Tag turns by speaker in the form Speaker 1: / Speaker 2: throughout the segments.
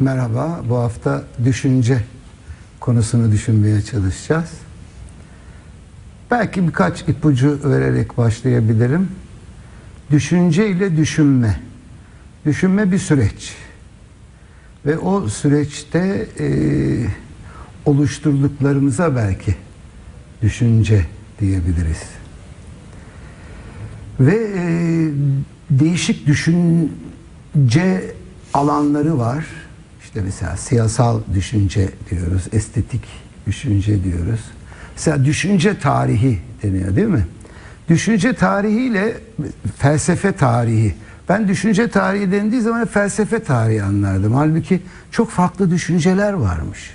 Speaker 1: merhaba. Bu hafta düşünce konusunu düşünmeye çalışacağız. Belki birkaç ipucu vererek başlayabilirim. Düşünce ile düşünme. Düşünme bir süreç. Ve o süreçte e, oluşturduklarımıza belki düşünce diyebiliriz. Ve e, değişik düşünce alanları var. İşte mesela siyasal düşünce diyoruz, estetik düşünce diyoruz. Mesela düşünce tarihi deniyor değil mi? Düşünce tarihiyle felsefe tarihi. Ben düşünce tarihi dendiği zaman felsefe tarihi anlardım. Halbuki çok farklı düşünceler varmış.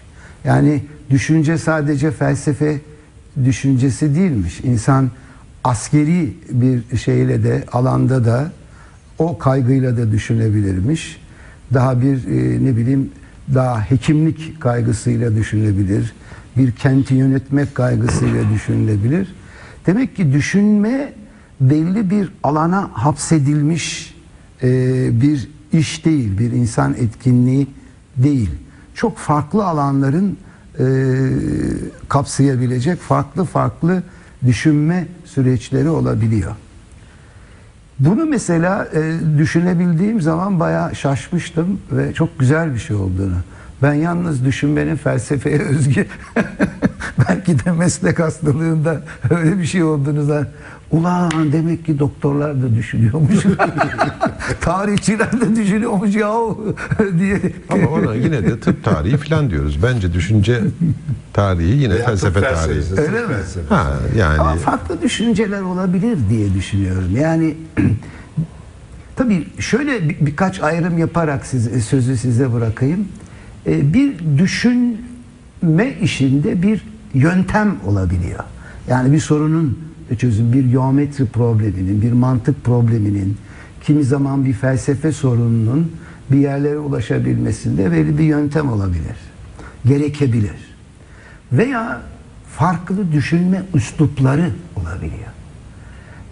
Speaker 1: Yani düşünce sadece felsefe düşüncesi değilmiş. İnsan askeri bir şeyle de alanda da o kaygıyla da düşünebilirmiş. Daha bir e, ne bileyim daha hekimlik kaygısıyla düşünebilir. Bir kenti yönetmek kaygısıyla düşünülebilir. Demek ki düşünme belli bir alana hapsedilmiş e, bir iş değil, bir insan etkinliği değil. Çok farklı alanların e, kapsayabilecek farklı farklı düşünme süreçleri olabiliyor. Bunu mesela e, düşünebildiğim zaman bayağı şaşmıştım ve çok güzel bir şey olduğunu. Ben yalnız düşünmenin felsefeye özgü belki de meslek hastalığında öyle bir şey olduğunu ulan demek ki doktorlar da düşünüyormuş. Tarihçiler de düşünüyormuş ya diye.
Speaker 2: Ama ona yine de tıp tarihi falan diyoruz. Bence düşünce tarihi yine
Speaker 3: Veya
Speaker 2: felsefe tarihi.
Speaker 1: Öyle mi?
Speaker 3: felsefesi.
Speaker 2: Ha yani
Speaker 1: Ama farklı düşünceler olabilir diye düşünüyorum. Yani tabii şöyle bir, birkaç ayrım yaparak size, sözü size bırakayım. Ee, bir düşünme işinde bir yöntem olabiliyor. Yani bir sorunun çözüm, bir geometri probleminin, bir mantık probleminin, kimi zaman bir felsefe sorununun bir yerlere ulaşabilmesinde belli bir yöntem olabilir. Gerekebilir. Veya farklı düşünme üslupları olabiliyor.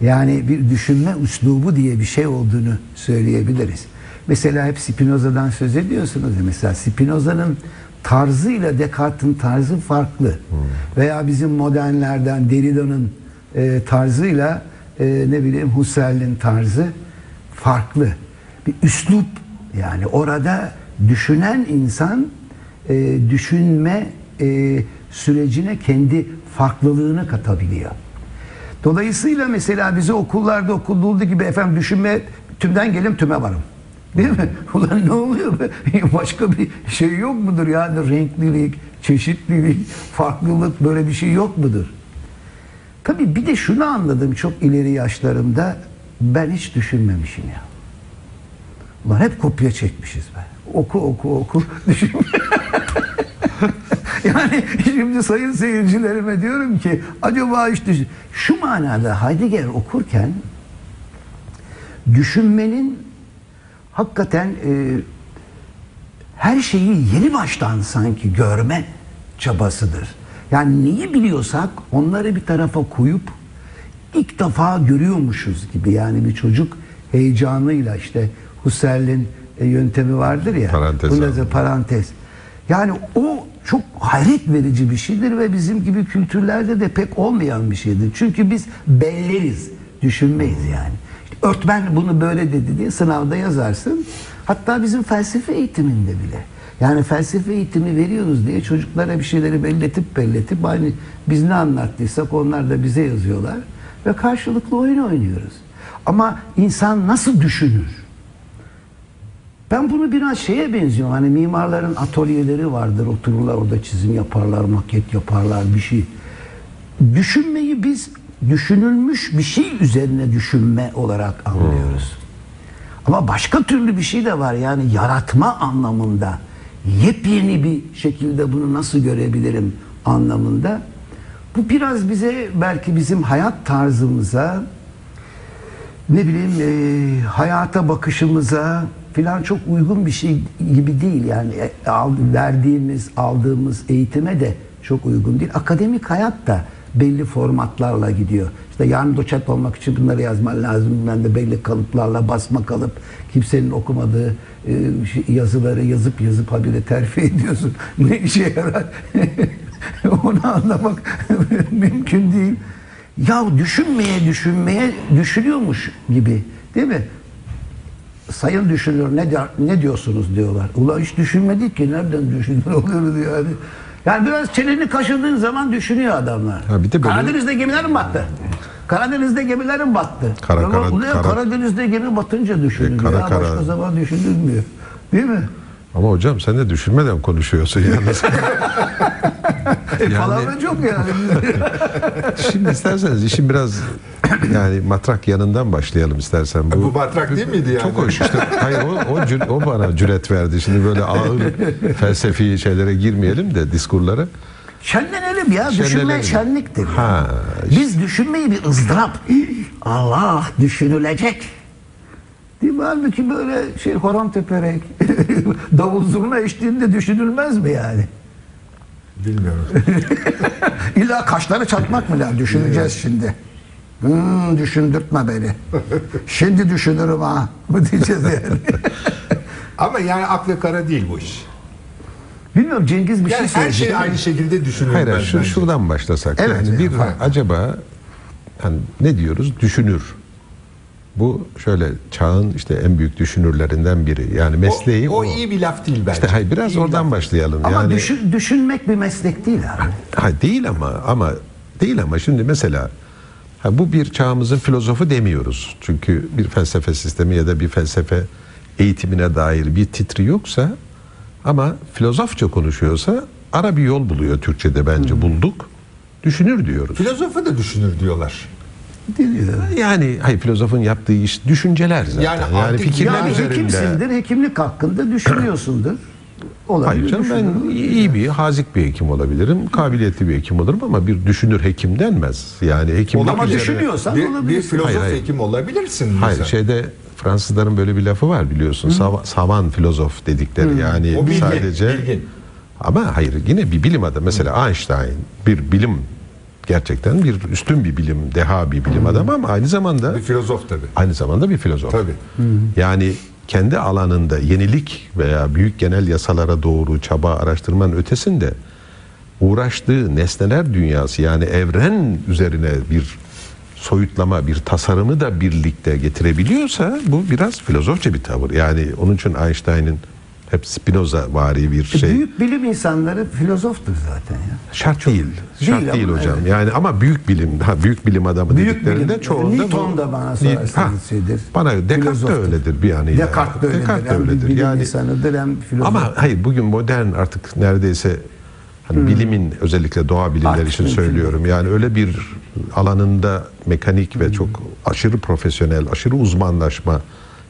Speaker 1: Yani bir düşünme üslubu diye bir şey olduğunu söyleyebiliriz. Mesela hep Spinoza'dan söz ediyorsunuz ya mesela Spinoza'nın tarzı ile Descartes'in tarzı farklı. Veya bizim modernlerden Derrida'nın e, tarzıyla e, ne bileyim Husserl'in tarzı farklı. Bir üslup yani orada düşünen insan e, düşünme e, sürecine kendi farklılığını katabiliyor. Dolayısıyla mesela bize okullarda okulduğu gibi efendim düşünme tümden gelim tüme varım. Değil mi? Ulan ne oluyor? Başka bir şey yok mudur yani renklilik, çeşitlilik, farklılık böyle bir şey yok mudur? Tabii bir de şunu anladım çok ileri yaşlarımda ben hiç düşünmemişim ya. Ulan hep kopya çekmişiz be. Oku oku oku düşünme. yani şimdi sayın seyircilerime diyorum ki acaba işte şu manada Heidegger okurken düşünmenin hakikaten e, her şeyi yeni baştan sanki görme çabasıdır. Yani neyi biliyorsak onları bir tarafa koyup ilk defa görüyormuşuz gibi yani bir çocuk heyecanıyla işte Husserl'in e, yöntemi vardır ya.
Speaker 2: Parantez
Speaker 1: bunda parantez. Yani o çok hayret verici bir şeydir ve bizim gibi kültürlerde de pek olmayan bir şeydir. Çünkü biz belleriz, düşünmeyiz yani. İşte öğretmen bunu böyle dedi diye sınavda yazarsın. Hatta bizim felsefe eğitiminde bile. Yani felsefe eğitimi veriyoruz diye çocuklara bir şeyleri belletip belletip aynı biz ne anlattıysak onlar da bize yazıyorlar ve karşılıklı oyun oynuyoruz. Ama insan nasıl düşünür? Ben bunu biraz şeye benziyor. Hani mimarların atölyeleri vardır. Otururlar orada çizim yaparlar, maket yaparlar bir şey. Düşünmeyi biz düşünülmüş bir şey üzerine düşünme olarak anlıyoruz. Ama başka türlü bir şey de var. Yani yaratma anlamında yepyeni bir şekilde bunu nasıl görebilirim anlamında. Bu biraz bize belki bizim hayat tarzımıza ne bileyim e, hayata bakışımıza filan çok uygun bir şey gibi değil yani e, verdiğimiz aldığımız eğitime de çok uygun değil akademik hayat da belli formatlarla gidiyor. İşte yarın doçent olmak için bunları yazman lazım. Ben de belli kalıplarla basma kalıp kimsenin okumadığı e, şey- yazıları yazıp yazıp habire terfi ediyorsun. Ne işe yarar? Onu anlamak mümkün değil. Ya düşünmeye düşünmeye düşünüyormuş gibi değil mi? Sayın düşünür ne der- ne diyorsunuz diyorlar. Ulan hiç düşünmedik ki nereden düşünür olurdu yani. Yani biraz çeneni kaşıdığın zaman düşünüyor adamlar.
Speaker 2: Ha, bir de böyle-
Speaker 1: Karadeniz'de gemiler mi battı? Karadeniz'de gemiler mi battı?
Speaker 2: Kara- kara- kara-
Speaker 1: Karadeniz'de gemi batınca düşünülüyor.
Speaker 2: E, kara-
Speaker 1: ya,
Speaker 2: kara-
Speaker 1: Başka zaman düşünülmüyor. Değil mi?
Speaker 2: Ama hocam sen de düşünmeden konuşuyorsun yalnız.
Speaker 1: E,
Speaker 2: Yani-
Speaker 1: palavra çok yani.
Speaker 2: Şimdi isterseniz işin biraz yani matrak yanından başlayalım istersen.
Speaker 3: Bu matrak değil miydi yani?
Speaker 2: Çok hoş işte. Hayır o, o, o bana cüret verdi. Şimdi böyle ağır felsefi şeylere girmeyelim de diskurlara.
Speaker 1: Şenlenelim ya. Düşünme
Speaker 2: Şenlenelim.
Speaker 1: şenliktir.
Speaker 2: Ha,
Speaker 1: Biz düşünmeyi bir ızdırap. Allah düşünülecek. Değil mi? Halbuki böyle şey horon teperek davul zurna eşliğinde düşünülmez mi yani?
Speaker 3: Bilmiyorum.
Speaker 1: İlla kaşları çatmak mı lazım? Düşüneceğiz şimdi. Hmm, düşündürtme beni. Şimdi düşünürüm ha. Bu diyeceğiz yani.
Speaker 3: Ama yani akla kara değil bu iş.
Speaker 1: Bilmiyorum Cengiz bir
Speaker 3: Yani
Speaker 1: şey
Speaker 3: her
Speaker 1: söyleyecek.
Speaker 3: şey aynı şekilde düşünülmez.
Speaker 2: hayır, hayır, şu,
Speaker 3: bence.
Speaker 2: şuradan başlasak.
Speaker 1: Evet,
Speaker 2: yani bir
Speaker 1: evet.
Speaker 2: acaba hani ne diyoruz? Düşünür. Bu şöyle çağın işte en büyük düşünürlerinden biri. Yani mesleği
Speaker 3: o, o iyi bir laf değil bence.
Speaker 2: İşte hayır biraz
Speaker 3: İyi
Speaker 2: oradan
Speaker 3: laf.
Speaker 2: başlayalım.
Speaker 1: Ama
Speaker 2: yani
Speaker 1: düşün- düşünmek bir meslek değil abi.
Speaker 2: Ha, değil ama ama değil ama şimdi mesela ha, bu bir çağımızın filozofu demiyoruz. Çünkü bir felsefe sistemi ya da bir felsefe eğitimine dair bir titri yoksa ama filozofça konuşuyorsa ara bir yol buluyor Türkçe'de bence bulduk. Düşünür diyoruz.
Speaker 3: Filozofa da düşünür diyorlar.
Speaker 2: Yani hayır filozofun yaptığı iş düşünceler zaten.
Speaker 3: Yani
Speaker 2: Yani,
Speaker 3: artık
Speaker 2: fikirler
Speaker 1: Yani
Speaker 2: üzerinde.
Speaker 1: hekimsindir, hekimlik hakkında düşünüyorsundur. Olabilir.
Speaker 2: Hayır canım ben iyi bir hazik bir hekim olabilirim. Kabiliyetli bir hekim olurum ama bir düşünür hekim denmez. Yani hekimlik
Speaker 1: Ama
Speaker 2: üzerine-
Speaker 1: düşünüyorsan
Speaker 3: Bir, bir
Speaker 1: olabilirsin.
Speaker 3: filozof
Speaker 2: Hayır, hayır.
Speaker 3: hekim olabilirsin.
Speaker 2: Hayır
Speaker 3: mesela.
Speaker 2: şeyde Fransızların böyle bir lafı var biliyorsun. Sava- savan filozof dedikleri yani
Speaker 3: O bilgin,
Speaker 2: sadece
Speaker 3: bilgin.
Speaker 2: ama hayır yine bir bilim adamı mesela Einstein bir bilim gerçekten bir üstün bir bilim deha bir bilim adamı ama aynı zamanda
Speaker 3: Bir filozof tabii.
Speaker 2: aynı zamanda bir filozof.
Speaker 3: Tabii.
Speaker 2: Yani kendi alanında yenilik veya büyük genel yasalara doğru çaba araştırmanın ötesinde uğraştığı nesneler dünyası yani evren üzerine bir soyutlama, bir tasarımı da birlikte getirebiliyorsa bu biraz filozofça bir tavır. Yani onun için Einstein'ın hep Spinoza vari bir
Speaker 1: E,
Speaker 2: şey.
Speaker 1: Büyük bilim insanları filozoftur zaten ya.
Speaker 2: Şart değil. Şart
Speaker 1: Değil
Speaker 2: değil,
Speaker 1: ama
Speaker 2: hocam.
Speaker 1: evet.
Speaker 2: yani ama büyük bilim, ha büyük bilim adamı
Speaker 1: Büyük
Speaker 2: dediklerinde
Speaker 1: bilim.
Speaker 2: çoğunda
Speaker 1: Newton
Speaker 2: bu-
Speaker 1: da bana sorarsanız şeydir.
Speaker 2: Bana Descartes de
Speaker 1: Filozoftur.
Speaker 2: öyledir bir yanıyla.
Speaker 1: Descartes de öyledir.
Speaker 2: Descartes de
Speaker 1: hem
Speaker 2: öyledir.
Speaker 1: bilim
Speaker 2: Yani
Speaker 1: insanıdır hem filozof.
Speaker 2: ama hayır bugün modern artık neredeyse hani bilimin özellikle doğa bilimleri
Speaker 1: Artık
Speaker 2: için söylüyorum. Yani öyle bir alanında mekanik ve çok aşırı profesyonel, aşırı uzmanlaşma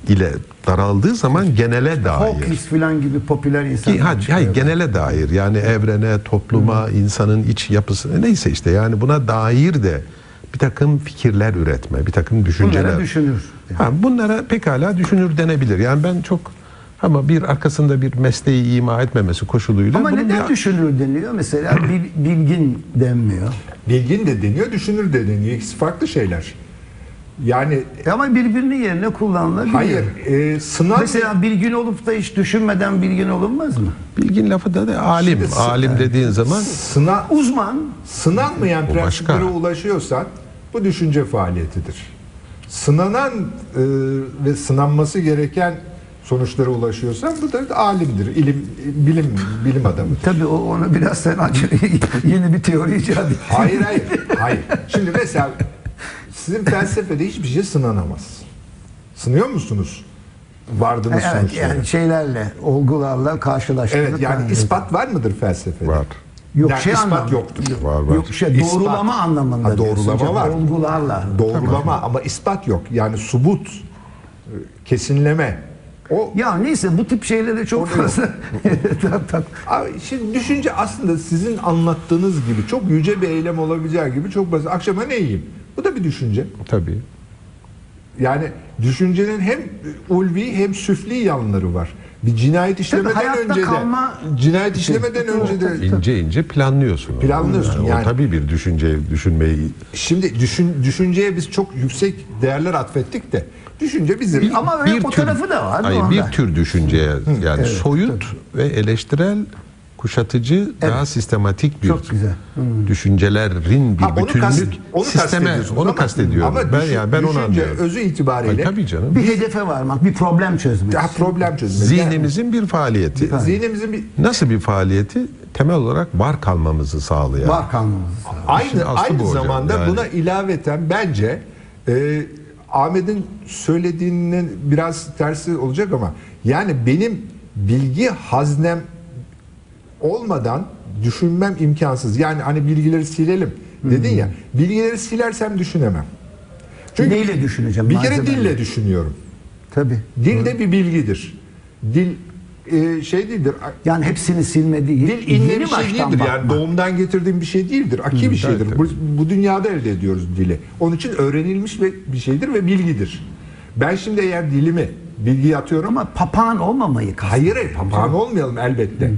Speaker 2: ile daraldığı zaman genele dair.
Speaker 1: Hawkins falan gibi popüler insanlar
Speaker 2: Ki, ha,
Speaker 1: çıkıyor.
Speaker 2: hayır, genele dair yani evrene, topluma, insanın iç yapısı neyse işte yani buna dair de bir takım fikirler üretme, bir takım düşünceler.
Speaker 1: Bunlara düşünür.
Speaker 2: Ha, bunlara pekala düşünür denebilir. Yani ben çok ama bir arkasında bir mesleği ima etmemesi koşuluyla
Speaker 1: Ama neden
Speaker 2: bir-
Speaker 1: düşünür deniyor? Mesela bil- bilgin denmiyor.
Speaker 3: Bilgin de deniyor, düşünür de deniyor. İkisi farklı şeyler. Yani
Speaker 1: E Ama birbirinin yerine kullanılabiliyor.
Speaker 3: hayır, e, sınav
Speaker 1: Mesela bilgin olup da hiç düşünmeden bilgin olunmaz mı?
Speaker 2: bilgin lafı da, da alim.
Speaker 3: Şimdi-
Speaker 2: alim dediğin zaman
Speaker 3: sınav
Speaker 1: Uzman
Speaker 3: sınanmayan
Speaker 2: O başka.
Speaker 3: prensiplere ulaşıyorsan bu düşünce faaliyetidir. Sınanan e, ve sınanması gereken sonuçlara ulaşıyorsan bu da alimdir. İlim, bilim, bilim adamıdır.
Speaker 1: tabii o, onu biraz sen. Yeni bir teori icat et.
Speaker 3: Hayır hayır. Hayır. Şimdi mesela sizin felsefede hiçbir şey sınanamaz. Sınıyor musunuz? Vardığınız
Speaker 1: Evet,
Speaker 3: sonuçlara.
Speaker 1: yani şeylerle, olgularla karşılaştırıp
Speaker 3: Evet yani ispat var mıdır felsefede?
Speaker 2: var.
Speaker 1: Yok
Speaker 3: Yani
Speaker 1: şey
Speaker 3: ispat
Speaker 1: anlamda.
Speaker 3: yoktur.
Speaker 2: Var, var.
Speaker 1: Yok şey
Speaker 3: İspat.
Speaker 1: doğrulama anlamında.
Speaker 3: Ha, doğrulama
Speaker 1: diyorsun
Speaker 3: var.
Speaker 1: Olgularla.
Speaker 3: Doğrulama ama ispat yok. Yani subut, kesinleme. O
Speaker 1: Ya neyse bu tip şeylere çok fazla tak, tak.
Speaker 3: Abi şimdi düşünce aslında sizin anlattığınız gibi çok yüce bir eylem olabileceği gibi çok basit. Akşama ne yiyeyim? Bu da bir düşünce.
Speaker 2: Tabii.
Speaker 3: Yani düşüncenin hem ulvi hem süfli yanları var. Bir cinayet işlemeden
Speaker 1: hayatta
Speaker 3: önce de
Speaker 1: kalma-
Speaker 3: cinayet işlemeden önce de
Speaker 2: İnce ince planlıyorsun.
Speaker 3: Planlıyorsun
Speaker 2: O
Speaker 3: yani.
Speaker 2: tabii bir düşünce, düşünmeyi
Speaker 3: şimdi düşün, düşünceye biz çok yüksek değerler atfettik de düşünce bizim
Speaker 1: Ama öyle o tarafı da var.
Speaker 2: Hayır, bir tür düşünceye yani
Speaker 1: evet,
Speaker 2: soyut ve eleştirel kuşatıcı daha sistematik bir
Speaker 1: Çok güzel.
Speaker 2: düşüncelerin bir
Speaker 3: Ha, onu
Speaker 2: bütünlük
Speaker 3: kast- onu
Speaker 2: sisteme onu
Speaker 3: ama-
Speaker 2: kastediyorum.
Speaker 3: ama
Speaker 2: ben
Speaker 3: düşün-
Speaker 2: yani ben onu anlıyorum.
Speaker 3: özü itibariyle
Speaker 2: Ay, tabii canım.
Speaker 1: bir hedefe varmak, bir problem çözmek.
Speaker 3: daha problem çözmek.
Speaker 2: Zihnimizin bir faaliyeti.
Speaker 3: Yani zihnimizin bir
Speaker 2: Nasıl bir faaliyeti? Temel olarak var kalmamızı sağlayan.
Speaker 1: Var kalmamız.
Speaker 3: Aynı
Speaker 2: İşin aslı
Speaker 3: aynı
Speaker 2: bu
Speaker 3: zamanda
Speaker 2: yani.
Speaker 3: buna ilaveten bence e, Ahmet'in söylediğinin biraz tersi olacak ama yani benim bilgi haznem olmadan düşünmem imkansız. Yani hani bilgileri silelim dedin ya. Bilgileri silersem düşünemem.
Speaker 1: Neyle düşüneceğim?
Speaker 3: Bir kere dille düşünüyorum.
Speaker 1: Tabii.
Speaker 3: Dil de bir bilgidir. Dil e, şey değildir.
Speaker 1: Yani hepsini silme değil.
Speaker 3: Dil inne bir şey değildir. Yani
Speaker 1: bakma.
Speaker 3: doğumdan getirdiğim bir şey değildir. Aki bir şeydir.
Speaker 2: tabii,
Speaker 3: Bu, bu dünyada elde ediyoruz dili. Onun için öğrenilmiş ve bir şeydir ve bilgidir. Ben şimdi eğer dilimi bilgiye atıyorum ama
Speaker 1: papağan olmamayı kastediyor.
Speaker 3: hayır hayır papağan olmayalım elbette.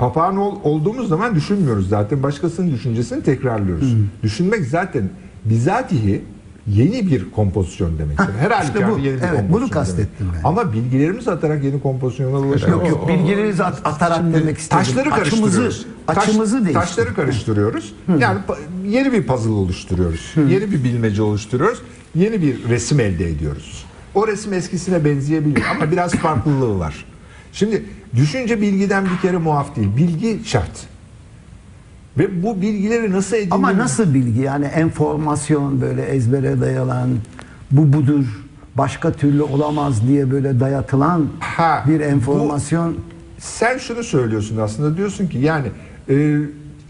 Speaker 3: Papağan ol, olduğumuz zaman düşünmüyoruz zaten. Başkasının düşüncesini tekrarlıyoruz. Düşünmek zaten bizatihi yeni bir kompozisyon demektir. Her
Speaker 1: işte
Speaker 3: halükarda
Speaker 1: bu.
Speaker 3: yeni bir
Speaker 1: Evet,
Speaker 3: kompozisyon
Speaker 1: bunu kastettim
Speaker 3: demek.
Speaker 1: ben.
Speaker 3: Ama bilgilerimizi atarak yeni kompozisyona ulaşıyoruz.
Speaker 1: Yok yok bilgileri at, atarak demek istedim.
Speaker 3: Taşları
Speaker 1: açımızı,
Speaker 3: karıştırıyoruz. Taş-
Speaker 1: açımızı değiştir.
Speaker 3: Taşları karıştırıyoruz. Yani pa- yeni bir puzzle oluşturuyoruz. Yeni bir bilmece oluşturuyoruz. Yeni bir resim elde ediyoruz. O resim eskisine benzeyebilir ama biraz farklılığı var. Şimdi düşünce bilgiden bir kere muaf değil. Bilgi şart. Ve bu bilgileri nasıl edindiğimiz...
Speaker 1: Ama nasıl bilgi? Yani enformasyon böyle ezbere dayalan, bu budur, başka türlü olamaz diye böyle dayatılan
Speaker 3: Ha,
Speaker 1: bir enformasyon.
Speaker 3: Sen şunu söylüyorsun aslında diyorsun ki yani e,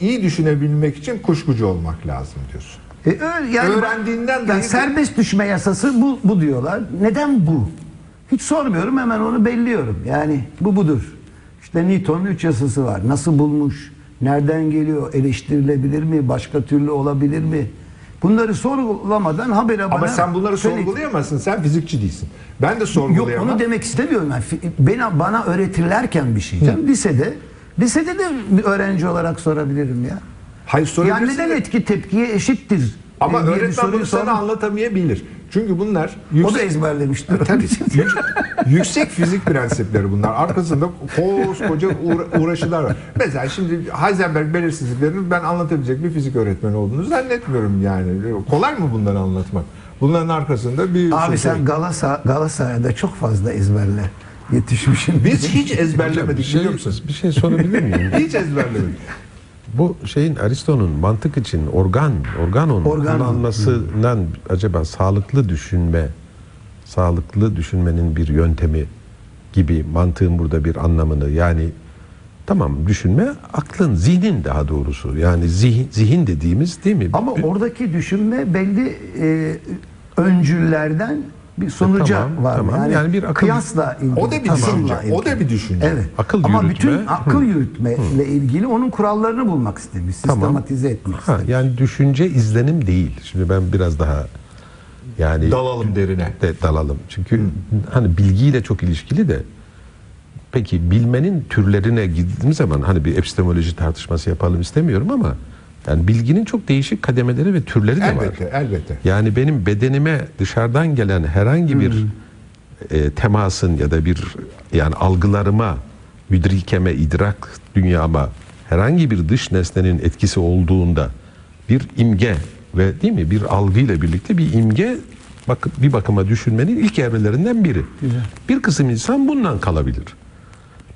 Speaker 3: iyi düşünebilmek için kuşkucu olmak lazım diyorsun.
Speaker 1: E, yani
Speaker 3: Öğrendiğinden
Speaker 1: yani
Speaker 3: dahi-
Speaker 1: serbest düşme yasası bu, bu diyorlar. Neden bu? Hiç sormuyorum hemen onu belliyorum. Yani bu budur. İşte Newton'un üç yasası var. Nasıl bulmuş? Nereden geliyor? Eleştirilebilir mi? Başka türlü olabilir mi? Bunları sorgulamadan habere bana...
Speaker 3: Ama sen bunları
Speaker 1: söyle-
Speaker 3: sorgulayamazsın. Sen fizikçi değilsin. Ben de
Speaker 1: Yok
Speaker 3: sorgulayamam.
Speaker 1: onu demek istemiyorum. Yani fi- bana, öğretirlerken bir şey. Canım. Lisede lisede de bir öğrenci olarak sorabilirim ya.
Speaker 3: Hayır
Speaker 1: Yani
Speaker 3: sorabilirsin.
Speaker 1: neden
Speaker 3: de-
Speaker 1: etki tepkiye eşittir?
Speaker 3: Ama
Speaker 1: bir
Speaker 3: öğretmen bunu sana anlatamayabilir. Çünkü bunlar
Speaker 1: O da
Speaker 3: yüksek,
Speaker 1: ezberlemiştir.
Speaker 3: Tabii. Yük- yüksek fizik prensipleri bunlar. Arkasında koskoca uğra- uğraşılar var. Mesela şimdi Heisenberg belirsizliklerini ben anlatabilecek bir fizik öğretmeni olduğunu zannetmiyorum yani. Kolay mı bunları anlatmak? Bunların arkasında bir
Speaker 1: Abi
Speaker 3: şey-
Speaker 1: sen Galasa, Galatasaray'da çok fazla ezberle yetişmişsin.
Speaker 3: Biz hiç ezberlemedik
Speaker 2: bir şey,
Speaker 3: biliyor musunuz?
Speaker 2: bir şey sorabilir miyim?
Speaker 3: Hiç ezberlemedik.
Speaker 2: Bu şeyin Aristo'nun mantık için organ, organon
Speaker 1: Organon.
Speaker 2: kullanmasından acaba sağlıklı düşünme, sağlıklı düşünmenin bir yöntemi gibi mantığın burada bir anlamını yani tamam düşünme aklın, zihnin daha doğrusu yani zihin, zihin dediğimiz değil mi?
Speaker 1: Ama oradaki düşünme belli e, öncüllerden bir sonuca
Speaker 2: tamam,
Speaker 1: var.
Speaker 2: tamam.
Speaker 1: Yani,
Speaker 2: Yani bir akıl-
Speaker 1: kıyasla ilgili.
Speaker 3: O da bir
Speaker 1: tasarımla
Speaker 3: düşünce. O da bir düşünce.
Speaker 1: Evet.
Speaker 2: Akıl
Speaker 1: Ama
Speaker 2: yürütme.
Speaker 1: bütün akıl yürütme ile ilgili onun kurallarını bulmak istemiş. Sistematize etmek
Speaker 2: Ha,
Speaker 1: istemiş.
Speaker 2: yani düşünce izlenim değil. Şimdi ben biraz daha yani
Speaker 3: Dalalım derine.
Speaker 2: de dalalım. Çünkü hani bilgiyle çok ilişkili de peki bilmenin türlerine gittiğimiz zaman hani bir epistemoloji tartışması yapalım istemiyorum ama yani bilginin çok değişik kademeleri ve türleri de var.
Speaker 3: Elbette, elbette.
Speaker 2: Yani benim bedenime dışarıdan gelen herhangi bir e, temasın ya da bir yani algılarıma, müdrikeme, idrak dünyama herhangi bir dış nesnenin etkisi olduğunda bir imge ve değil mi bir algıyla birlikte bir imge bak bir bakıma düşünmenin ilk evrelerinden biri. Bir kısım insan bundan kalabilir.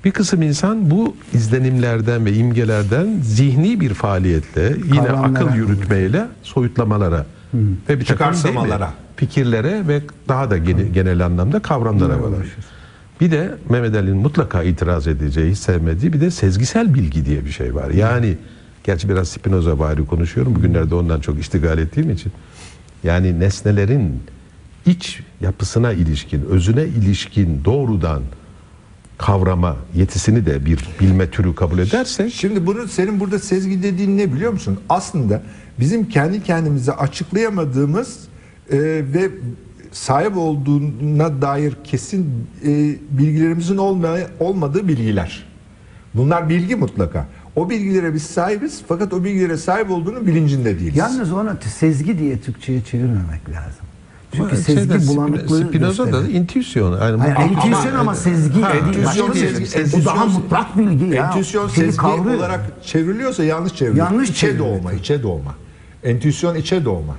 Speaker 2: Bir kısım insan bu izlenimlerden ve imgelerden zihni bir faaliyetle yine
Speaker 1: Kavramlara.
Speaker 2: akıl yürütmeyle soyutlamalara ve bir takım
Speaker 3: Çıkarsamalara.
Speaker 2: fikirlere ve daha da gene- genel anlamda kavramlara varır. Bir de Mehmet Ali'nin mutlaka itiraz edeceği, hiç sevmediği bir de sezgisel bilgi diye bir şey var. Yani gerçi biraz Spinoza bari konuşuyorum. Bugünlerde ondan çok iştigal ettiğim için. Yani nesnelerin iç yapısına ilişkin, özüne ilişkin doğrudan kavrama yetisini de bir bilme türü kabul edersek
Speaker 3: Şimdi bunu senin burada sezgi dediğin ne biliyor musun? Aslında bizim kendi kendimize açıklayamadığımız e, ve sahip olduğuna dair kesin e, bilgilerimizin olmaya, olmadığı bilgiler. Bunlar bilgi mutlaka. O bilgilere biz sahibiz fakat o bilgilere sahip olduğunu bilincinde değiliz.
Speaker 1: Yalnız ona t- sezgi diye Türkçe'ye çevirmemek lazım. Çünkü
Speaker 2: Ama
Speaker 1: sezgi
Speaker 2: şeyde,
Speaker 1: bulanıklığı
Speaker 2: Spinoza da intüsyon. Yani
Speaker 1: Hayır,
Speaker 2: bu-
Speaker 1: entüisyon ama, sezgi
Speaker 3: Ha,
Speaker 1: değil.
Speaker 3: entüisyon, sezgi-.
Speaker 1: Bu daha mutlak bilgi ya.
Speaker 3: Entüisyon sezgi
Speaker 1: kavrıyor.
Speaker 3: olarak çevriliyorsa yanlış çevriliyor.
Speaker 1: Yanlış
Speaker 3: içe
Speaker 1: çevriliyor.
Speaker 3: doğma, içe doğma. Entüisyon içe doğma.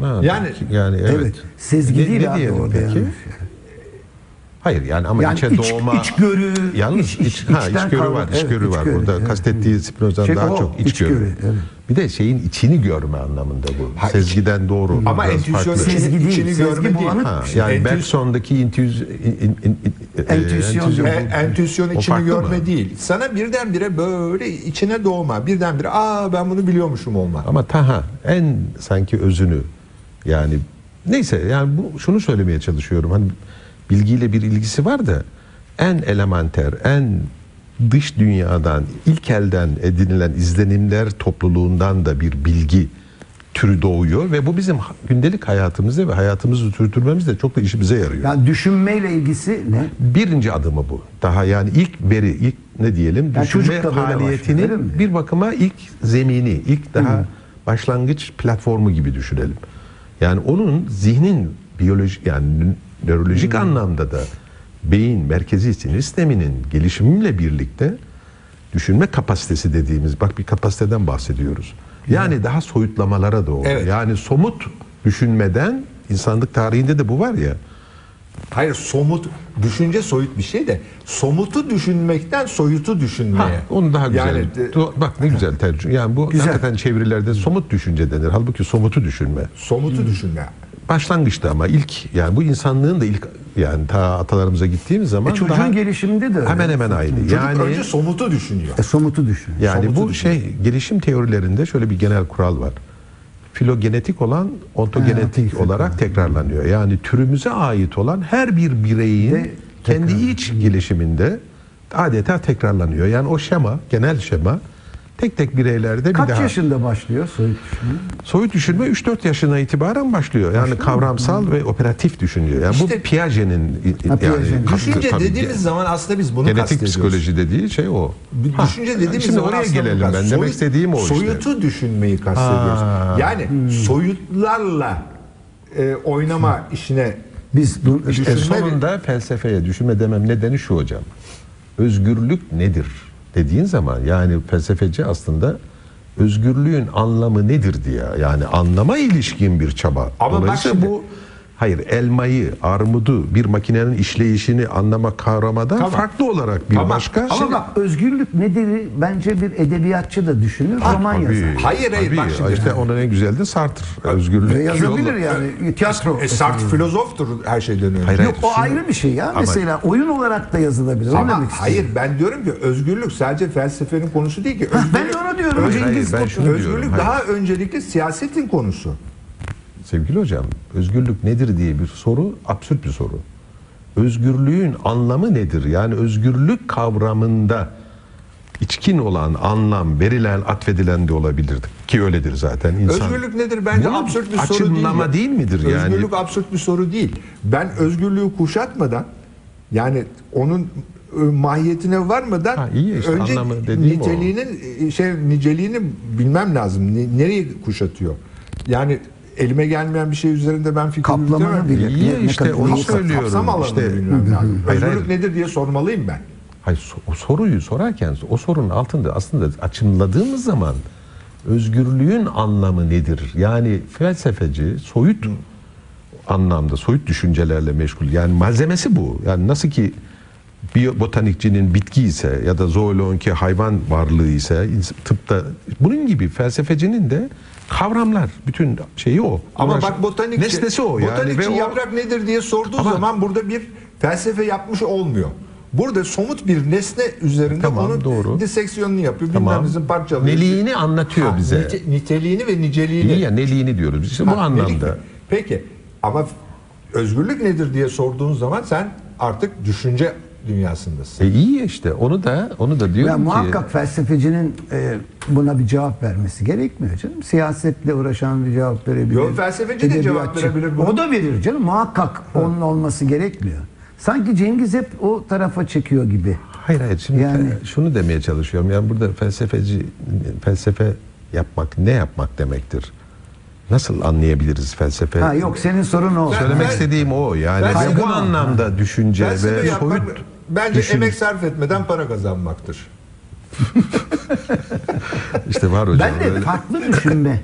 Speaker 2: Ha,
Speaker 3: Yani-
Speaker 2: yani evet.
Speaker 1: Evet. Sezgi
Speaker 2: Ne-
Speaker 1: değil
Speaker 2: ne
Speaker 1: abi orada
Speaker 2: peki?
Speaker 1: yani.
Speaker 2: Hayır yani ama
Speaker 1: Yani
Speaker 2: içe
Speaker 1: iç-
Speaker 2: doğma
Speaker 1: içgörü,
Speaker 2: yalnız
Speaker 1: iç-
Speaker 2: iç,
Speaker 1: iç-
Speaker 2: ha, içgörü
Speaker 1: kavra-
Speaker 2: var,
Speaker 1: evet,
Speaker 2: içgörü var. Burada
Speaker 1: evet.
Speaker 2: kastettiği Spinoza'dan
Speaker 1: Şey,
Speaker 2: daha
Speaker 1: o,
Speaker 2: çok içgörü.
Speaker 1: içgörü, evet.
Speaker 2: Bir de şeyin içini görme anlamında bu.
Speaker 3: Ha,
Speaker 2: Sezgiden doğru.
Speaker 3: Ama içini,
Speaker 1: Sezgi değil,
Speaker 3: içini
Speaker 1: sezgi
Speaker 3: görme değil.
Speaker 2: Ha, yani
Speaker 3: Entüs-
Speaker 2: Bergson'daki intüz, in, in, in, e,
Speaker 1: Entüisyon.
Speaker 2: entüzyon-
Speaker 3: E, entüisyon
Speaker 2: O
Speaker 3: içini görme
Speaker 2: mı?
Speaker 3: değil. Sana birdenbire böyle içine doğma, birdenbire aa ben bunu biliyormuşum olma.
Speaker 2: Ama taha en sanki özünü yani neyse yani bu şunu söylemeye çalışıyorum. Hani bilgiyle bir ilgisi var da en elementer, en dış dünyadan, ilk elden edinilen izlenimler topluluğundan da bir bilgi türü doğuyor ve bu bizim gündelik hayatımızda ve hayatımızı sürdürmemizde çok da işimize yarıyor.
Speaker 1: Yani düşünmeyle ilgisi ne?
Speaker 2: Birinci adımı bu. Daha yani ilk veri, ilk ne diyelim
Speaker 1: Yani
Speaker 2: düşünme
Speaker 1: başlıyor,
Speaker 2: faaliyetinin bir bakıma ilk zemini, ilk daha başlangıç platformu gibi düşünelim. Yani onun zihnin biyolojik yani nö- nörolojik anlamda da beyin merkezi sinir sisteminin gelişimiyle birlikte düşünme kapasitesi dediğimiz bak bir kapasiteden bahsediyoruz. Yani daha soyutlamalara doğru.
Speaker 3: Evet.
Speaker 2: Yani somut düşünmeden insanlık tarihinde de bu var ya.
Speaker 3: Hayır somut düşünce soyut bir şey de somutu düşünmekten soyutu düşünmeye.
Speaker 2: Ha, onu daha güzel.
Speaker 3: Yani e,
Speaker 2: Bak ne güzel tercüme. Yani bu
Speaker 1: Güzel.
Speaker 2: hakikaten çevirilerde somut düşünce denir. Halbuki somutu düşünme.
Speaker 3: somutu düşünme.
Speaker 2: Başlangıçta ama ilk yani bu insanlığın da ilk yani ta atalarımıza gittiğimiz zaman
Speaker 1: E çocuğun
Speaker 2: daha
Speaker 1: gelişiminde de öyle.
Speaker 2: hemen hemen aynı.
Speaker 3: Çocuk
Speaker 2: yani
Speaker 3: önce somutu düşünüyor.
Speaker 1: E, somutu düşün.
Speaker 2: yani
Speaker 3: somutu
Speaker 2: bu
Speaker 3: düşünüyor.
Speaker 2: şey gelişim teorilerinde şöyle bir genel kural var. Filogenetik olan ontogenetik
Speaker 1: Ha,
Speaker 2: olarak tekrarlanıyor. Yani türümüze ait olan her bir bireyin
Speaker 1: De
Speaker 2: kendi iç gelişiminde adeta tekrarlanıyor. Yani o şema, genel şema tek tek bireylerde bir
Speaker 1: Kaç
Speaker 2: daha
Speaker 1: yaşında başlıyor soyut düşünme?
Speaker 2: Soyut düşünme 3-4 yaşına itibaren başlıyor. Yani kavramsal ve operatif düşünüyor. Yani
Speaker 1: İşte-
Speaker 2: bu Piaget'in
Speaker 1: Ha,
Speaker 2: yani
Speaker 1: Piaget'in.
Speaker 2: hakkı
Speaker 3: Düşünce
Speaker 2: tabii.
Speaker 3: dediğimiz zaman aslında biz bunu
Speaker 2: genetik psikoloji dediği şey o.
Speaker 3: Bir
Speaker 2: Ha,
Speaker 3: Düşünce dediğimiz
Speaker 2: Şimdi
Speaker 3: zaman
Speaker 2: oraya gelelim ben.
Speaker 3: kast-
Speaker 2: Demek
Speaker 3: soyut-
Speaker 2: istediğim o işte.
Speaker 3: Soyutu düşünmeyi kastediyoruz.
Speaker 2: Ha.
Speaker 3: Yani soyutlarla e, oynama işine
Speaker 1: Biz
Speaker 2: İşte sonunda felsefeye düşünme demem nedeni şu hocam. Özgürlük nedir dediğin zaman yani felsefeci aslında özgürlüğün anlamı nedir diye yani anlama ilişkin bir çaba.
Speaker 3: Ama bak
Speaker 2: Dolayısıyla
Speaker 3: şimdi-
Speaker 2: bu hayır elmayı, armudu bir makinenin işleyişini anlamak kavramadan
Speaker 3: Tamam.
Speaker 2: farklı olarak bir
Speaker 3: Tamam.
Speaker 2: başka
Speaker 1: ama
Speaker 2: Şimdi-
Speaker 1: bak özgürlük nedir bence bir edebiyatçı da düşünür, roman
Speaker 2: Tabii,
Speaker 1: yazar.
Speaker 3: Hayır, hayır,
Speaker 2: tabii.
Speaker 3: bak şimdi.
Speaker 2: işte onun en güzel de Sartre. Özgürlük.
Speaker 1: Ve yazabilir yani tiyatro.
Speaker 3: e, Sartre filozoftur her şeyden önce.
Speaker 2: Hayır,
Speaker 1: Yok o
Speaker 2: Şunu-
Speaker 1: ayrı bir şey ya.
Speaker 2: Ama-
Speaker 1: Mesela oyun olarak da yazılabilir.
Speaker 3: Ama hayır ben diyorum ki özgürlük sadece felsefenin konusu değil ki.
Speaker 1: Ben
Speaker 3: Özgürlük,
Speaker 1: de onu diyorum.
Speaker 2: Hayır,
Speaker 1: Cengiz
Speaker 2: hayır, ben
Speaker 3: özgürlük
Speaker 2: diyorum,
Speaker 3: daha öncelikle siyasetin konusu.
Speaker 2: Sevgili hocam, özgürlük nedir diye bir soru absürt bir soru. Özgürlüğün anlamı nedir? Yani özgürlük kavramında içkin olan anlam verilen, atfedilen de olabilir ki öyledir zaten insan.
Speaker 3: Özgürlük nedir? Bence
Speaker 2: Bunun
Speaker 3: absürt bir soru değil.
Speaker 2: açımlama değil midir yani?
Speaker 3: Özgürlük absürt bir soru değil. Ben özgürlüğü kuşatmadan yani onun e, mahiyetine varmadan
Speaker 2: Ha, iyi işte,
Speaker 3: önce
Speaker 2: dediğim o.
Speaker 3: niteliğinin e, şey niceliğini bilmem lazım. Ne- Nereyi kuşatıyor? Yani elime gelmeyen bir şey üzerinde ben fikir
Speaker 1: Kaplamanı bile.
Speaker 2: İyi
Speaker 1: Ne-
Speaker 2: işte
Speaker 1: kadar-
Speaker 2: onu
Speaker 1: neyi
Speaker 2: söylüyorum.
Speaker 3: Kapsam alanını
Speaker 2: İşte-
Speaker 3: bilmem lazım.
Speaker 2: Hayır,
Speaker 3: Özgürlük
Speaker 2: hayır.
Speaker 3: nedir diye sormalıyım ben.
Speaker 2: Hayır, so- o soruyu sorarken o sorunun altında aslında açımladığımız zaman özgürlüğün anlamı nedir? Yani felsefeci soyut anlamda soyut düşüncelerle meşgul. Yani malzemesi bu. Yani nasıl ki bir botanikçinin bitki ise ya da zooloğun ki hayvan varlığı ise ins- tıpta bunun gibi felsefecinin de kavramlar bütün şeyi o.
Speaker 3: Ama
Speaker 2: Uğraş-
Speaker 3: bak botanikçi,
Speaker 2: nesnesi o yani
Speaker 3: botanikçi
Speaker 2: ve o
Speaker 3: yaprak nedir diye sorduğu
Speaker 2: Ama-
Speaker 3: zaman burada bir felsefe yapmış olmuyor. Burada somut bir nesne üzerinde
Speaker 2: Tamam,
Speaker 3: onun
Speaker 2: doğru.
Speaker 3: diseksiyonunu yapıyor.
Speaker 2: Tamam.
Speaker 3: Bilmem bizim parçalıyor.
Speaker 2: Neliğini anlatıyor
Speaker 3: Ha,
Speaker 2: bize.
Speaker 3: nite- niteliğini ve niceliğini.
Speaker 2: İyi ya neliğini diyoruz. biz. İşte bu
Speaker 3: Ha, nelik
Speaker 2: anlamda.
Speaker 3: mi? Peki ama özgürlük nedir diye sorduğun zaman sen artık düşünce dünyasındasın.
Speaker 2: E iyi işte onu da onu da diyorum
Speaker 1: Ya
Speaker 2: ki
Speaker 1: muhakkak felsefecinin e, buna bir cevap vermesi gerekmiyor canım. Siyasetle uğraşan bir cevap verebilir.
Speaker 3: Yok, felsefeci de cevap verebilir buna.
Speaker 1: O da verir canım. Muhakkak onun olması gerekmiyor. Sanki Cengiz hep o tarafa çekiyor gibi.
Speaker 2: Hayır hayır şimdi
Speaker 1: Yani-
Speaker 2: şunu demeye çalışıyorum. Yani burada felsefeci felsefe yapmak ne yapmak demektir? Nasıl anlayabiliriz felsefe?
Speaker 1: Ha yok senin sorun o.
Speaker 3: Ben-
Speaker 2: Söylemek
Speaker 3: ben-
Speaker 2: istediğim o yani ve bu anlamda düşünce
Speaker 3: Felsefe
Speaker 2: ve
Speaker 3: yapmak
Speaker 2: soyut
Speaker 3: bence
Speaker 2: düşün-
Speaker 3: emek sarf etmeden para kazanmaktır.
Speaker 2: işte var hocam.
Speaker 1: Ben de
Speaker 2: öyle.
Speaker 1: farklı düşünme.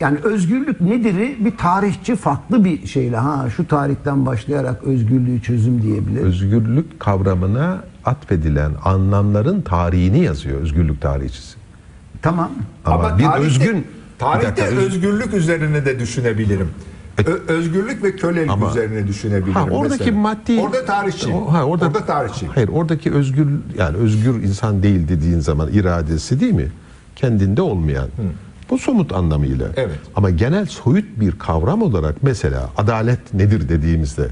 Speaker 1: Yani özgürlük nedir'i bir tarihçi farklı bir şeyle ha şu tarihten başlayarak özgürlüğü çözüm diyebilir.
Speaker 2: özgürlük kavramına atfedilen anlamların tarihini yazıyor özgürlük tarihçisi.
Speaker 1: tamam.
Speaker 2: Ama, bir
Speaker 3: tarihte-
Speaker 2: özgün bir
Speaker 3: tarihte
Speaker 2: dakika, öz-
Speaker 3: özgürlük üzerine de düşünebilirim. Ö- özgürlük ve kölelik
Speaker 2: Ama-
Speaker 3: üzerine düşünebilirim.
Speaker 2: Ha, oradaki
Speaker 3: mesela.
Speaker 2: maddi
Speaker 3: Orada tarihçi.
Speaker 2: O- ha, orada,
Speaker 3: orada tarihçi.
Speaker 2: Hayır oradaki özgür yani özgür insan değil dediğin zaman iradesi değil mi? Kendinde olmayan. Bu somut anlamıyla.
Speaker 3: Evet.
Speaker 2: Ama genel soyut bir kavram olarak mesela adalet nedir dediğimizde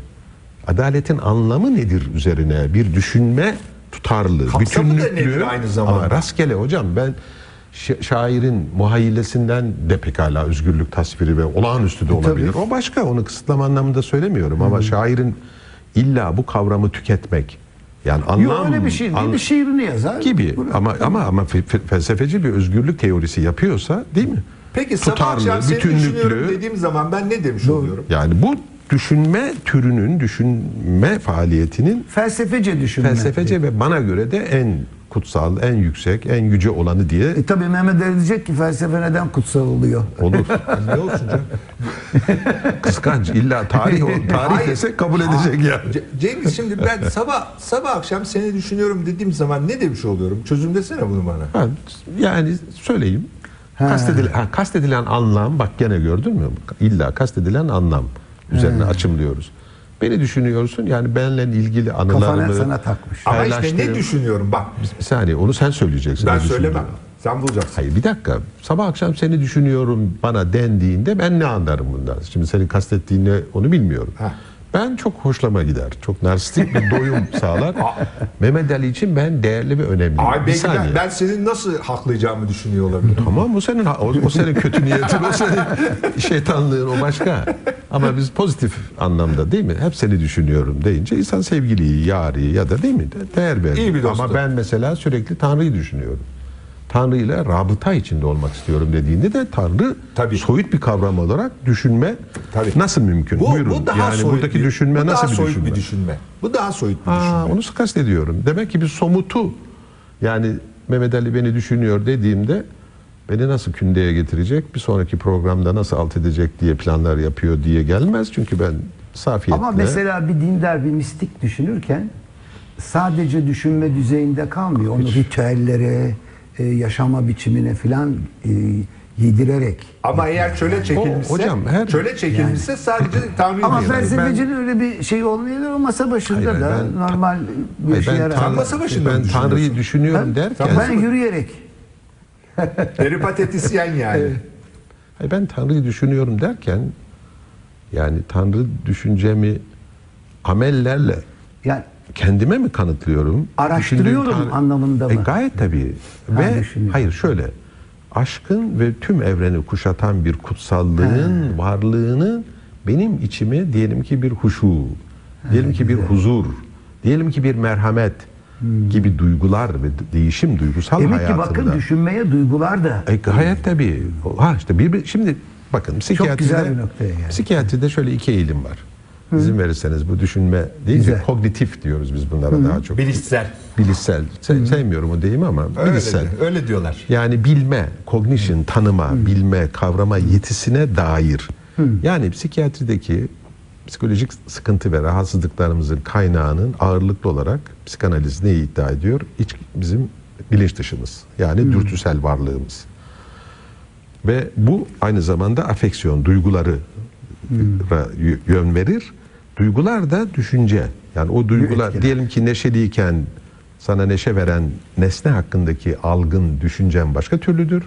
Speaker 2: adaletin anlamı nedir üzerine bir düşünme tutarlı,
Speaker 3: Kapsamı da
Speaker 2: bütünlüklü
Speaker 3: nedir aynı zamanda?
Speaker 2: ama rastgele hocam ben şairin muhayyilesinden de pekala özgürlük tasviri ve olağanüstü de olabilir. O başka onu kısıtlama anlamında söylemiyorum ama şairin illa bu kavramı tüketmek yani anlam
Speaker 1: Yok öyle bir şey değil.
Speaker 2: an-
Speaker 1: bir şiirini yazar.
Speaker 2: gibi
Speaker 1: Bırak.
Speaker 2: ama ama ama fe- fe- felsefeci bir özgürlük teorisi yapıyorsa değil mi?
Speaker 3: Peki sabah
Speaker 2: Tutarlı,
Speaker 3: seni
Speaker 2: bütünlüklü.
Speaker 3: dediğim zaman ben ne demiş oluyorum?
Speaker 2: Yani bu düşünme türünün, düşünme faaliyetinin
Speaker 1: Felsefece düşünme.
Speaker 2: felsefece ve bana göre de en kutsal, en yüksek, en yüce olanı diye
Speaker 1: E tabi Mehmet Ali diyecek ki felsefe neden kutsal oluyor?
Speaker 2: olur.
Speaker 3: ne olsun canım?
Speaker 2: Kıskanç. illa tarih tarih
Speaker 3: Hayır.
Speaker 2: desek kabul edecek yani.
Speaker 3: Ce- Cengiz şimdi ben sabah sabah akşam seni düşünüyorum dediğim zaman ne demiş oluyorum? Çözümlesene bunu bana.
Speaker 2: Ha, yani söyleyeyim. Kastedilen, ha, kastedilen anlam bak gene gördün mü? İlla kastedilen anlam üzerine açımlıyoruz. Beni düşünüyorsun yani benimle ilgili anılarımı
Speaker 1: Kafana sana takmış.
Speaker 3: Ama işte ne düşünüyorum bak.
Speaker 2: Bir saniye onu sen söyleyeceksin.
Speaker 3: Ben söylemem. Sen bulacaksın.
Speaker 2: Hayır bir dakika. Sabah akşam seni düşünüyorum bana dendiğinde ben ne anlarım bundan? Şimdi senin kastettiğin ne onu bilmiyorum.
Speaker 3: Heh.
Speaker 2: Ben çok hoşlama gider. Çok narsistik bir doyum sağlar. Mehmet Ali için ben değerli ve önemli.
Speaker 3: Ay
Speaker 2: bir
Speaker 3: belki ben,
Speaker 2: saniye.
Speaker 3: ben senin nasıl haklayacağımı düşünüyor olabilirim.
Speaker 2: Tamam o senin o, o senin kötü niyetin, o senin şeytanlığın o başka. Ama biz pozitif anlamda değil mi? Hep seni düşünüyorum deyince insan sevgiliyi, yari ya da değil mi? De- Değer verir.
Speaker 3: İyi bir dostum.
Speaker 2: Ama ben mesela sürekli Tanrı'yı düşünüyorum. Tanrı ile rabıta içinde olmak istiyorum dediğinde de Tanrı
Speaker 3: Tabii.
Speaker 2: soyut bir kavram olarak düşünme
Speaker 3: Tabii.
Speaker 2: nasıl mümkün?
Speaker 3: Bu,
Speaker 2: Buyurun.
Speaker 3: bu daha
Speaker 2: yani
Speaker 3: soyut
Speaker 2: buradaki
Speaker 3: bir,
Speaker 2: düşünme
Speaker 3: bu
Speaker 2: nasıl
Speaker 3: daha
Speaker 2: bir
Speaker 3: soyut
Speaker 2: düşünme?
Speaker 3: bir düşünme. Bu daha soyut bir
Speaker 2: Ha,
Speaker 3: düşünme.
Speaker 2: onu kastediyorum. Demek ki bir somutu yani Mehmet Ali beni düşünüyor dediğimde beni nasıl kündeye getirecek, bir sonraki programda nasıl alt edecek diye planlar yapıyor diye gelmez. Çünkü ben safiyetle...
Speaker 1: Ama mesela bir dindar bir mistik düşünürken sadece düşünme düzeyinde kalmıyor. Onu ritüellere, e, yaşama biçimine filan e, yedirerek.
Speaker 3: Ama eğer çöle çekilmişse,
Speaker 2: hocam, her-
Speaker 3: çöle çekilmişse sadece Tanrı'yı
Speaker 1: Ama felsefecinin öyle bir şey olmuyor. O masa başında
Speaker 2: Hayır,
Speaker 1: da
Speaker 2: ben-
Speaker 1: normal bir
Speaker 2: Hayır,
Speaker 1: şey
Speaker 2: ben,
Speaker 1: yarar.
Speaker 2: Tanrı-
Speaker 3: masa başında
Speaker 2: ben Tanrı'yı düşünüyorum derken...
Speaker 1: Ben yürüyerek.
Speaker 3: Ben peripatetisyen yani.
Speaker 2: Hayır, ben Tanrı'yı düşünüyorum derken yani Tanrı düşüncemi amellerle
Speaker 1: Yani
Speaker 2: kendime mi kanıtlıyorum?
Speaker 1: Araştırıyorum
Speaker 2: Düşündüğüm
Speaker 1: anlamında
Speaker 2: E,
Speaker 1: mı?
Speaker 2: gayet tabii.
Speaker 1: Ha,
Speaker 2: ve hayır şöyle. Aşkın ve tüm evreni kuşatan bir kutsallığın varlığını benim içime diyelim ki bir huşu, diyelim ki bir huzur, diyelim ki bir merhamet gibi duygular ve değişim duygusal
Speaker 1: demek ki
Speaker 2: hayatımda.
Speaker 1: bakın düşünmeye duygular da
Speaker 2: E, gayet tabii. Ha işte bir, bir- şimdi bakın psikiyatride,
Speaker 1: güzel bir noktaya geldi.
Speaker 2: psikiyatride şöyle iki eğilim var. İzin verirseniz bu düşünme deyince
Speaker 1: Güzel.
Speaker 2: kognitif diyoruz biz bunlara daha çok.
Speaker 3: Bilişsel.
Speaker 2: Bilişsel. Se- sevmiyorum o deyimi ama
Speaker 3: Öyle,
Speaker 2: bilişsel.
Speaker 3: öyle diyorlar.
Speaker 2: Yani bilme, cognition, tanıma, bilme, kavrama yetisine dair. Yani psikiyatrideki psikolojik sıkıntı ve rahatsızlıklarımızın kaynağının ağırlıklı olarak psikanaliz neyi iddia ediyor? İç, bizim bilinç dışımız. Yani dürtüsel varlığımız. Ve bu aynı zamanda afeksiyon, duyguları ra- yön verir. Duygular da düşünce. Yani o duygular diyelim ki neşeliyken sana neşe veren nesne hakkındaki algın, düşüncen başka türlüdür.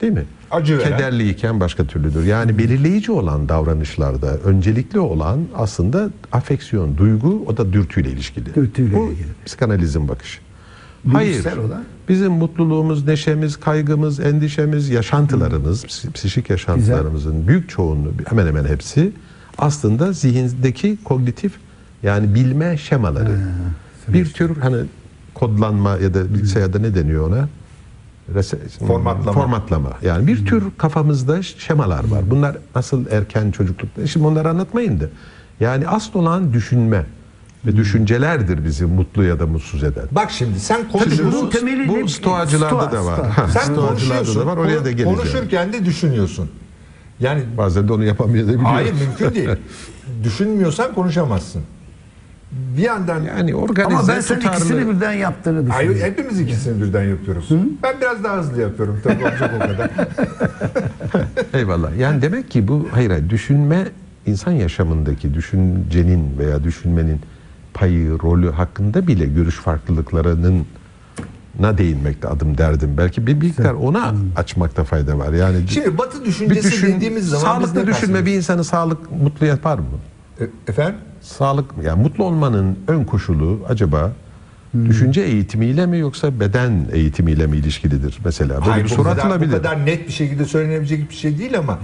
Speaker 2: Değil mi?
Speaker 3: Acı veren.
Speaker 2: kederliyken başka türlüdür. Yani belirleyici olan davranışlarda öncelikli olan aslında afeksiyon, duygu o da dürtüyle ilişkili.
Speaker 1: Dürtüyle
Speaker 2: Bu
Speaker 1: ilgili.
Speaker 2: psikanalizin bakışı. Hayır.
Speaker 1: Olan.
Speaker 2: Bizim mutluluğumuz, neşemiz, kaygımız, endişemiz, yaşantılarımız, psi- psişik yaşantılarımızın büyük çoğunluğu hemen hemen hepsi aslında zihindeki kognitif yani bilme şemaları. bir tür hani kodlanma ya da bilgisayarda ne deniyor ona? Rese-
Speaker 3: Formatlama.
Speaker 2: Formatlama. Yani bir tür kafamızda şemalar var. Bunlar nasıl erken çocuklukta. Şimdi onları anlatmayın da. Yani asıl olan düşünme ve düşüncelerdir bizi mutlu ya da mutsuz eden.
Speaker 3: Bak şimdi sen konuşuyorsun.
Speaker 1: bu temeli
Speaker 2: bu stoacılarda
Speaker 1: Stoa,
Speaker 2: da var.
Speaker 3: Sen
Speaker 2: stoacılarda
Speaker 3: konuşuyorsun.
Speaker 2: da var. Oraya da geleceğim.
Speaker 3: Konuşurken de düşünüyorsun. Yani
Speaker 2: Bazen de onu yapamayabiliyoruz.
Speaker 3: hayır mümkün değil. Düşünmüyorsan konuşamazsın. Bir yandan
Speaker 2: Yani organize
Speaker 1: Ama ben sen
Speaker 2: tutarlı.
Speaker 1: ikisini birden yaptığını
Speaker 3: Hayır,
Speaker 1: düşünüyorum.
Speaker 3: hepimiz ikisini birden yapıyoruz. Ben biraz daha hızlı yapıyorum tabii olacak o kadar.
Speaker 2: Eyvallah. Yani demek ki bu hayır, hayır düşünme insan yaşamındaki düşüncenin veya düşünmenin payı, rolü hakkında bile görüş farklılıklarının na değinmekte adım derdim. Belki bir miktar ona açmakta fayda var. Yani
Speaker 3: Şimdi Batı
Speaker 2: bir
Speaker 3: düşüncesi
Speaker 2: düşün,
Speaker 3: dediğimiz zaman biz
Speaker 2: sağlıklı
Speaker 3: ne
Speaker 2: düşünme bir insanı sağlık mutlu yapar mı?
Speaker 3: E, Efendim?
Speaker 2: Sağlık yani mutlu olmanın ön koşulu acaba düşünce eğitimiyle mi yoksa beden eğitimiyle mi ilişkilidir mesela? Böyle
Speaker 3: Hayır,
Speaker 2: bir
Speaker 3: bu
Speaker 2: soru
Speaker 3: kadar, bu
Speaker 2: atılabilir.
Speaker 3: kadar net bir şekilde söylenebilecek bir şey değil ama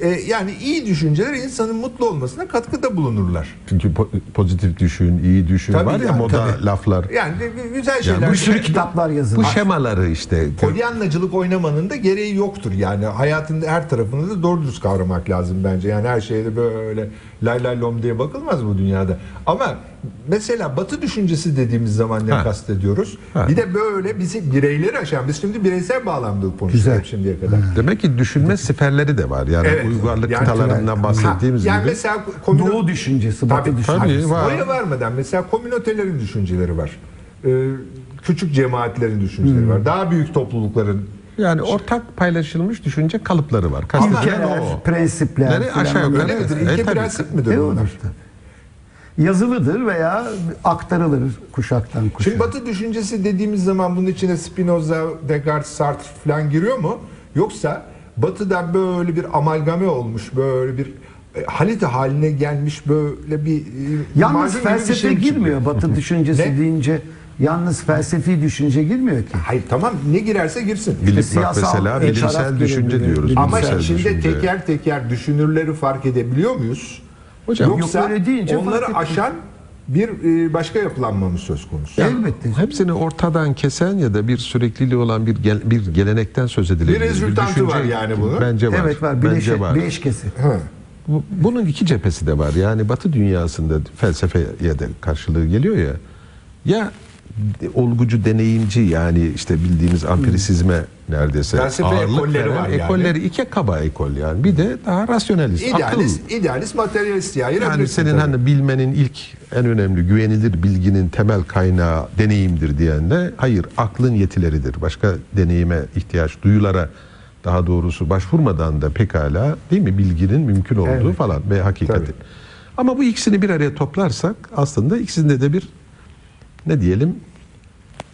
Speaker 3: e, yani iyi düşünceler insanın mutlu olmasına katkıda bulunurlar.
Speaker 2: Çünkü po- pozitif düşün, iyi düşün
Speaker 3: Tabii
Speaker 2: var ya
Speaker 3: yani,
Speaker 2: moda
Speaker 3: tabii.
Speaker 2: laflar.
Speaker 3: Yani güzel şeyler.
Speaker 2: bu
Speaker 1: Bir sürü kitaplar
Speaker 2: Bu
Speaker 1: yazılmış.
Speaker 2: şemaları işte
Speaker 3: Polyanlacılık oynamanın da gereği yoktur. Yani hayatın her tarafını da doğru düz kavramak lazım bence. Yani her şeye de böyle lay lay lom diye bakılmaz bu dünyada. Ama mesela batı düşüncesi dediğimiz zaman ne
Speaker 2: Ha.
Speaker 3: kastediyoruz?
Speaker 2: Ha.
Speaker 3: Bir de böyle bizi bireyleri aşan, biz şimdi bireysel bağlamda hep şimdiye kadar.
Speaker 2: demek ki düşünme siperleri de var. Yani
Speaker 3: Evet.
Speaker 2: uygarlık
Speaker 3: Yani-
Speaker 2: kıtalarından bahsettiğimiz
Speaker 3: Ha, yani
Speaker 2: gibi.
Speaker 3: mesela komüno-
Speaker 1: Doğu düşüncesi, batı
Speaker 3: Tabii,
Speaker 1: düşüncesi.
Speaker 2: Tabii, var.
Speaker 3: Oraya varmadan mesela komünotelerin düşünceleri var. Ee, küçük cemaatlerin düşünceleri
Speaker 2: Hmm.
Speaker 3: var. Daha büyük toplulukların
Speaker 2: Yani ortak paylaşılmış düşünce kalıpları var. Kastedilen
Speaker 1: İlkeler,
Speaker 2: o.
Speaker 1: prensipler.
Speaker 2: Leri aşağı
Speaker 1: falan.
Speaker 2: yukarı
Speaker 3: öyle
Speaker 2: Evet,
Speaker 3: midir?
Speaker 2: e,
Speaker 3: İlke
Speaker 2: tabii.
Speaker 3: prensip midir
Speaker 1: E,
Speaker 3: bunlar?
Speaker 1: Yazılıdır veya aktarılır kuşaktan kuşağa.
Speaker 3: Şimdi Batı düşüncesi dediğimiz zaman bunun içine Spinoza, Descartes, Sartre falan giriyor mu? Yoksa Batı'dan böyle bir amalgame olmuş, böyle bir e, halite haline gelmiş böyle bir e,
Speaker 1: Yalnız
Speaker 3: gibi bir
Speaker 1: felsefe
Speaker 3: şey mi çıkıyor?
Speaker 1: girmiyor Batı düşüncesi
Speaker 3: Ne?
Speaker 1: deyince. Yalnız felsefi düşünce girmiyor ki.
Speaker 3: Hayır tamam ne girerse girsin.
Speaker 2: Bilim,
Speaker 1: siyasal
Speaker 2: mesela
Speaker 1: bir
Speaker 2: bilimsel düşünce
Speaker 1: gelebilir.
Speaker 2: diyoruz.
Speaker 3: Ama
Speaker 2: bilimsel
Speaker 3: içinde
Speaker 2: düşünce.
Speaker 3: teker teker düşünürleri fark edebiliyor muyuz?
Speaker 2: Hocam,
Speaker 3: Yoksa
Speaker 1: yok öyle deyince
Speaker 3: onları aşan bir e, başka yapılanma mı söz konusu?
Speaker 1: Elbette.
Speaker 2: Hepsini ortadan kesen ya da bir sürekliliği olan bir gel- bir gelenekten söz edilebilir.
Speaker 3: Bir rezultantı
Speaker 2: düşünce-
Speaker 3: var yani bunun.
Speaker 2: Bence var.
Speaker 1: Evet var.
Speaker 2: Bence
Speaker 1: Bileşe,
Speaker 2: var.
Speaker 1: bileşkesi.
Speaker 3: Ha.
Speaker 2: Bu- Bunun iki cephesi de var. Yani Batı dünyasında felsefeye de karşılığı geliyor ya. Ya olgucu deneyimci yani işte bildiğimiz ampirisizme neredeyse
Speaker 3: Felsefe ekolleri
Speaker 2: veren
Speaker 3: var yani.
Speaker 2: ekolleri iki kaba ekol yani. Bir de daha rasyonalist, akıl.
Speaker 3: İdealist, idealist, materyalist ya.
Speaker 2: Yani senin hani bilmenin ilk en önemli güvenilir bilginin temel kaynağı deneyimdir diyen de hayır aklın yetileridir. Başka deneyime ihtiyaç duyulara daha doğrusu başvurmadan da pekala değil mi bilginin mümkün olduğu
Speaker 1: Evet.
Speaker 2: falan ve hakikatin. Ama bu ikisini bir araya toplarsak aslında ikisinde de bir ne diyelim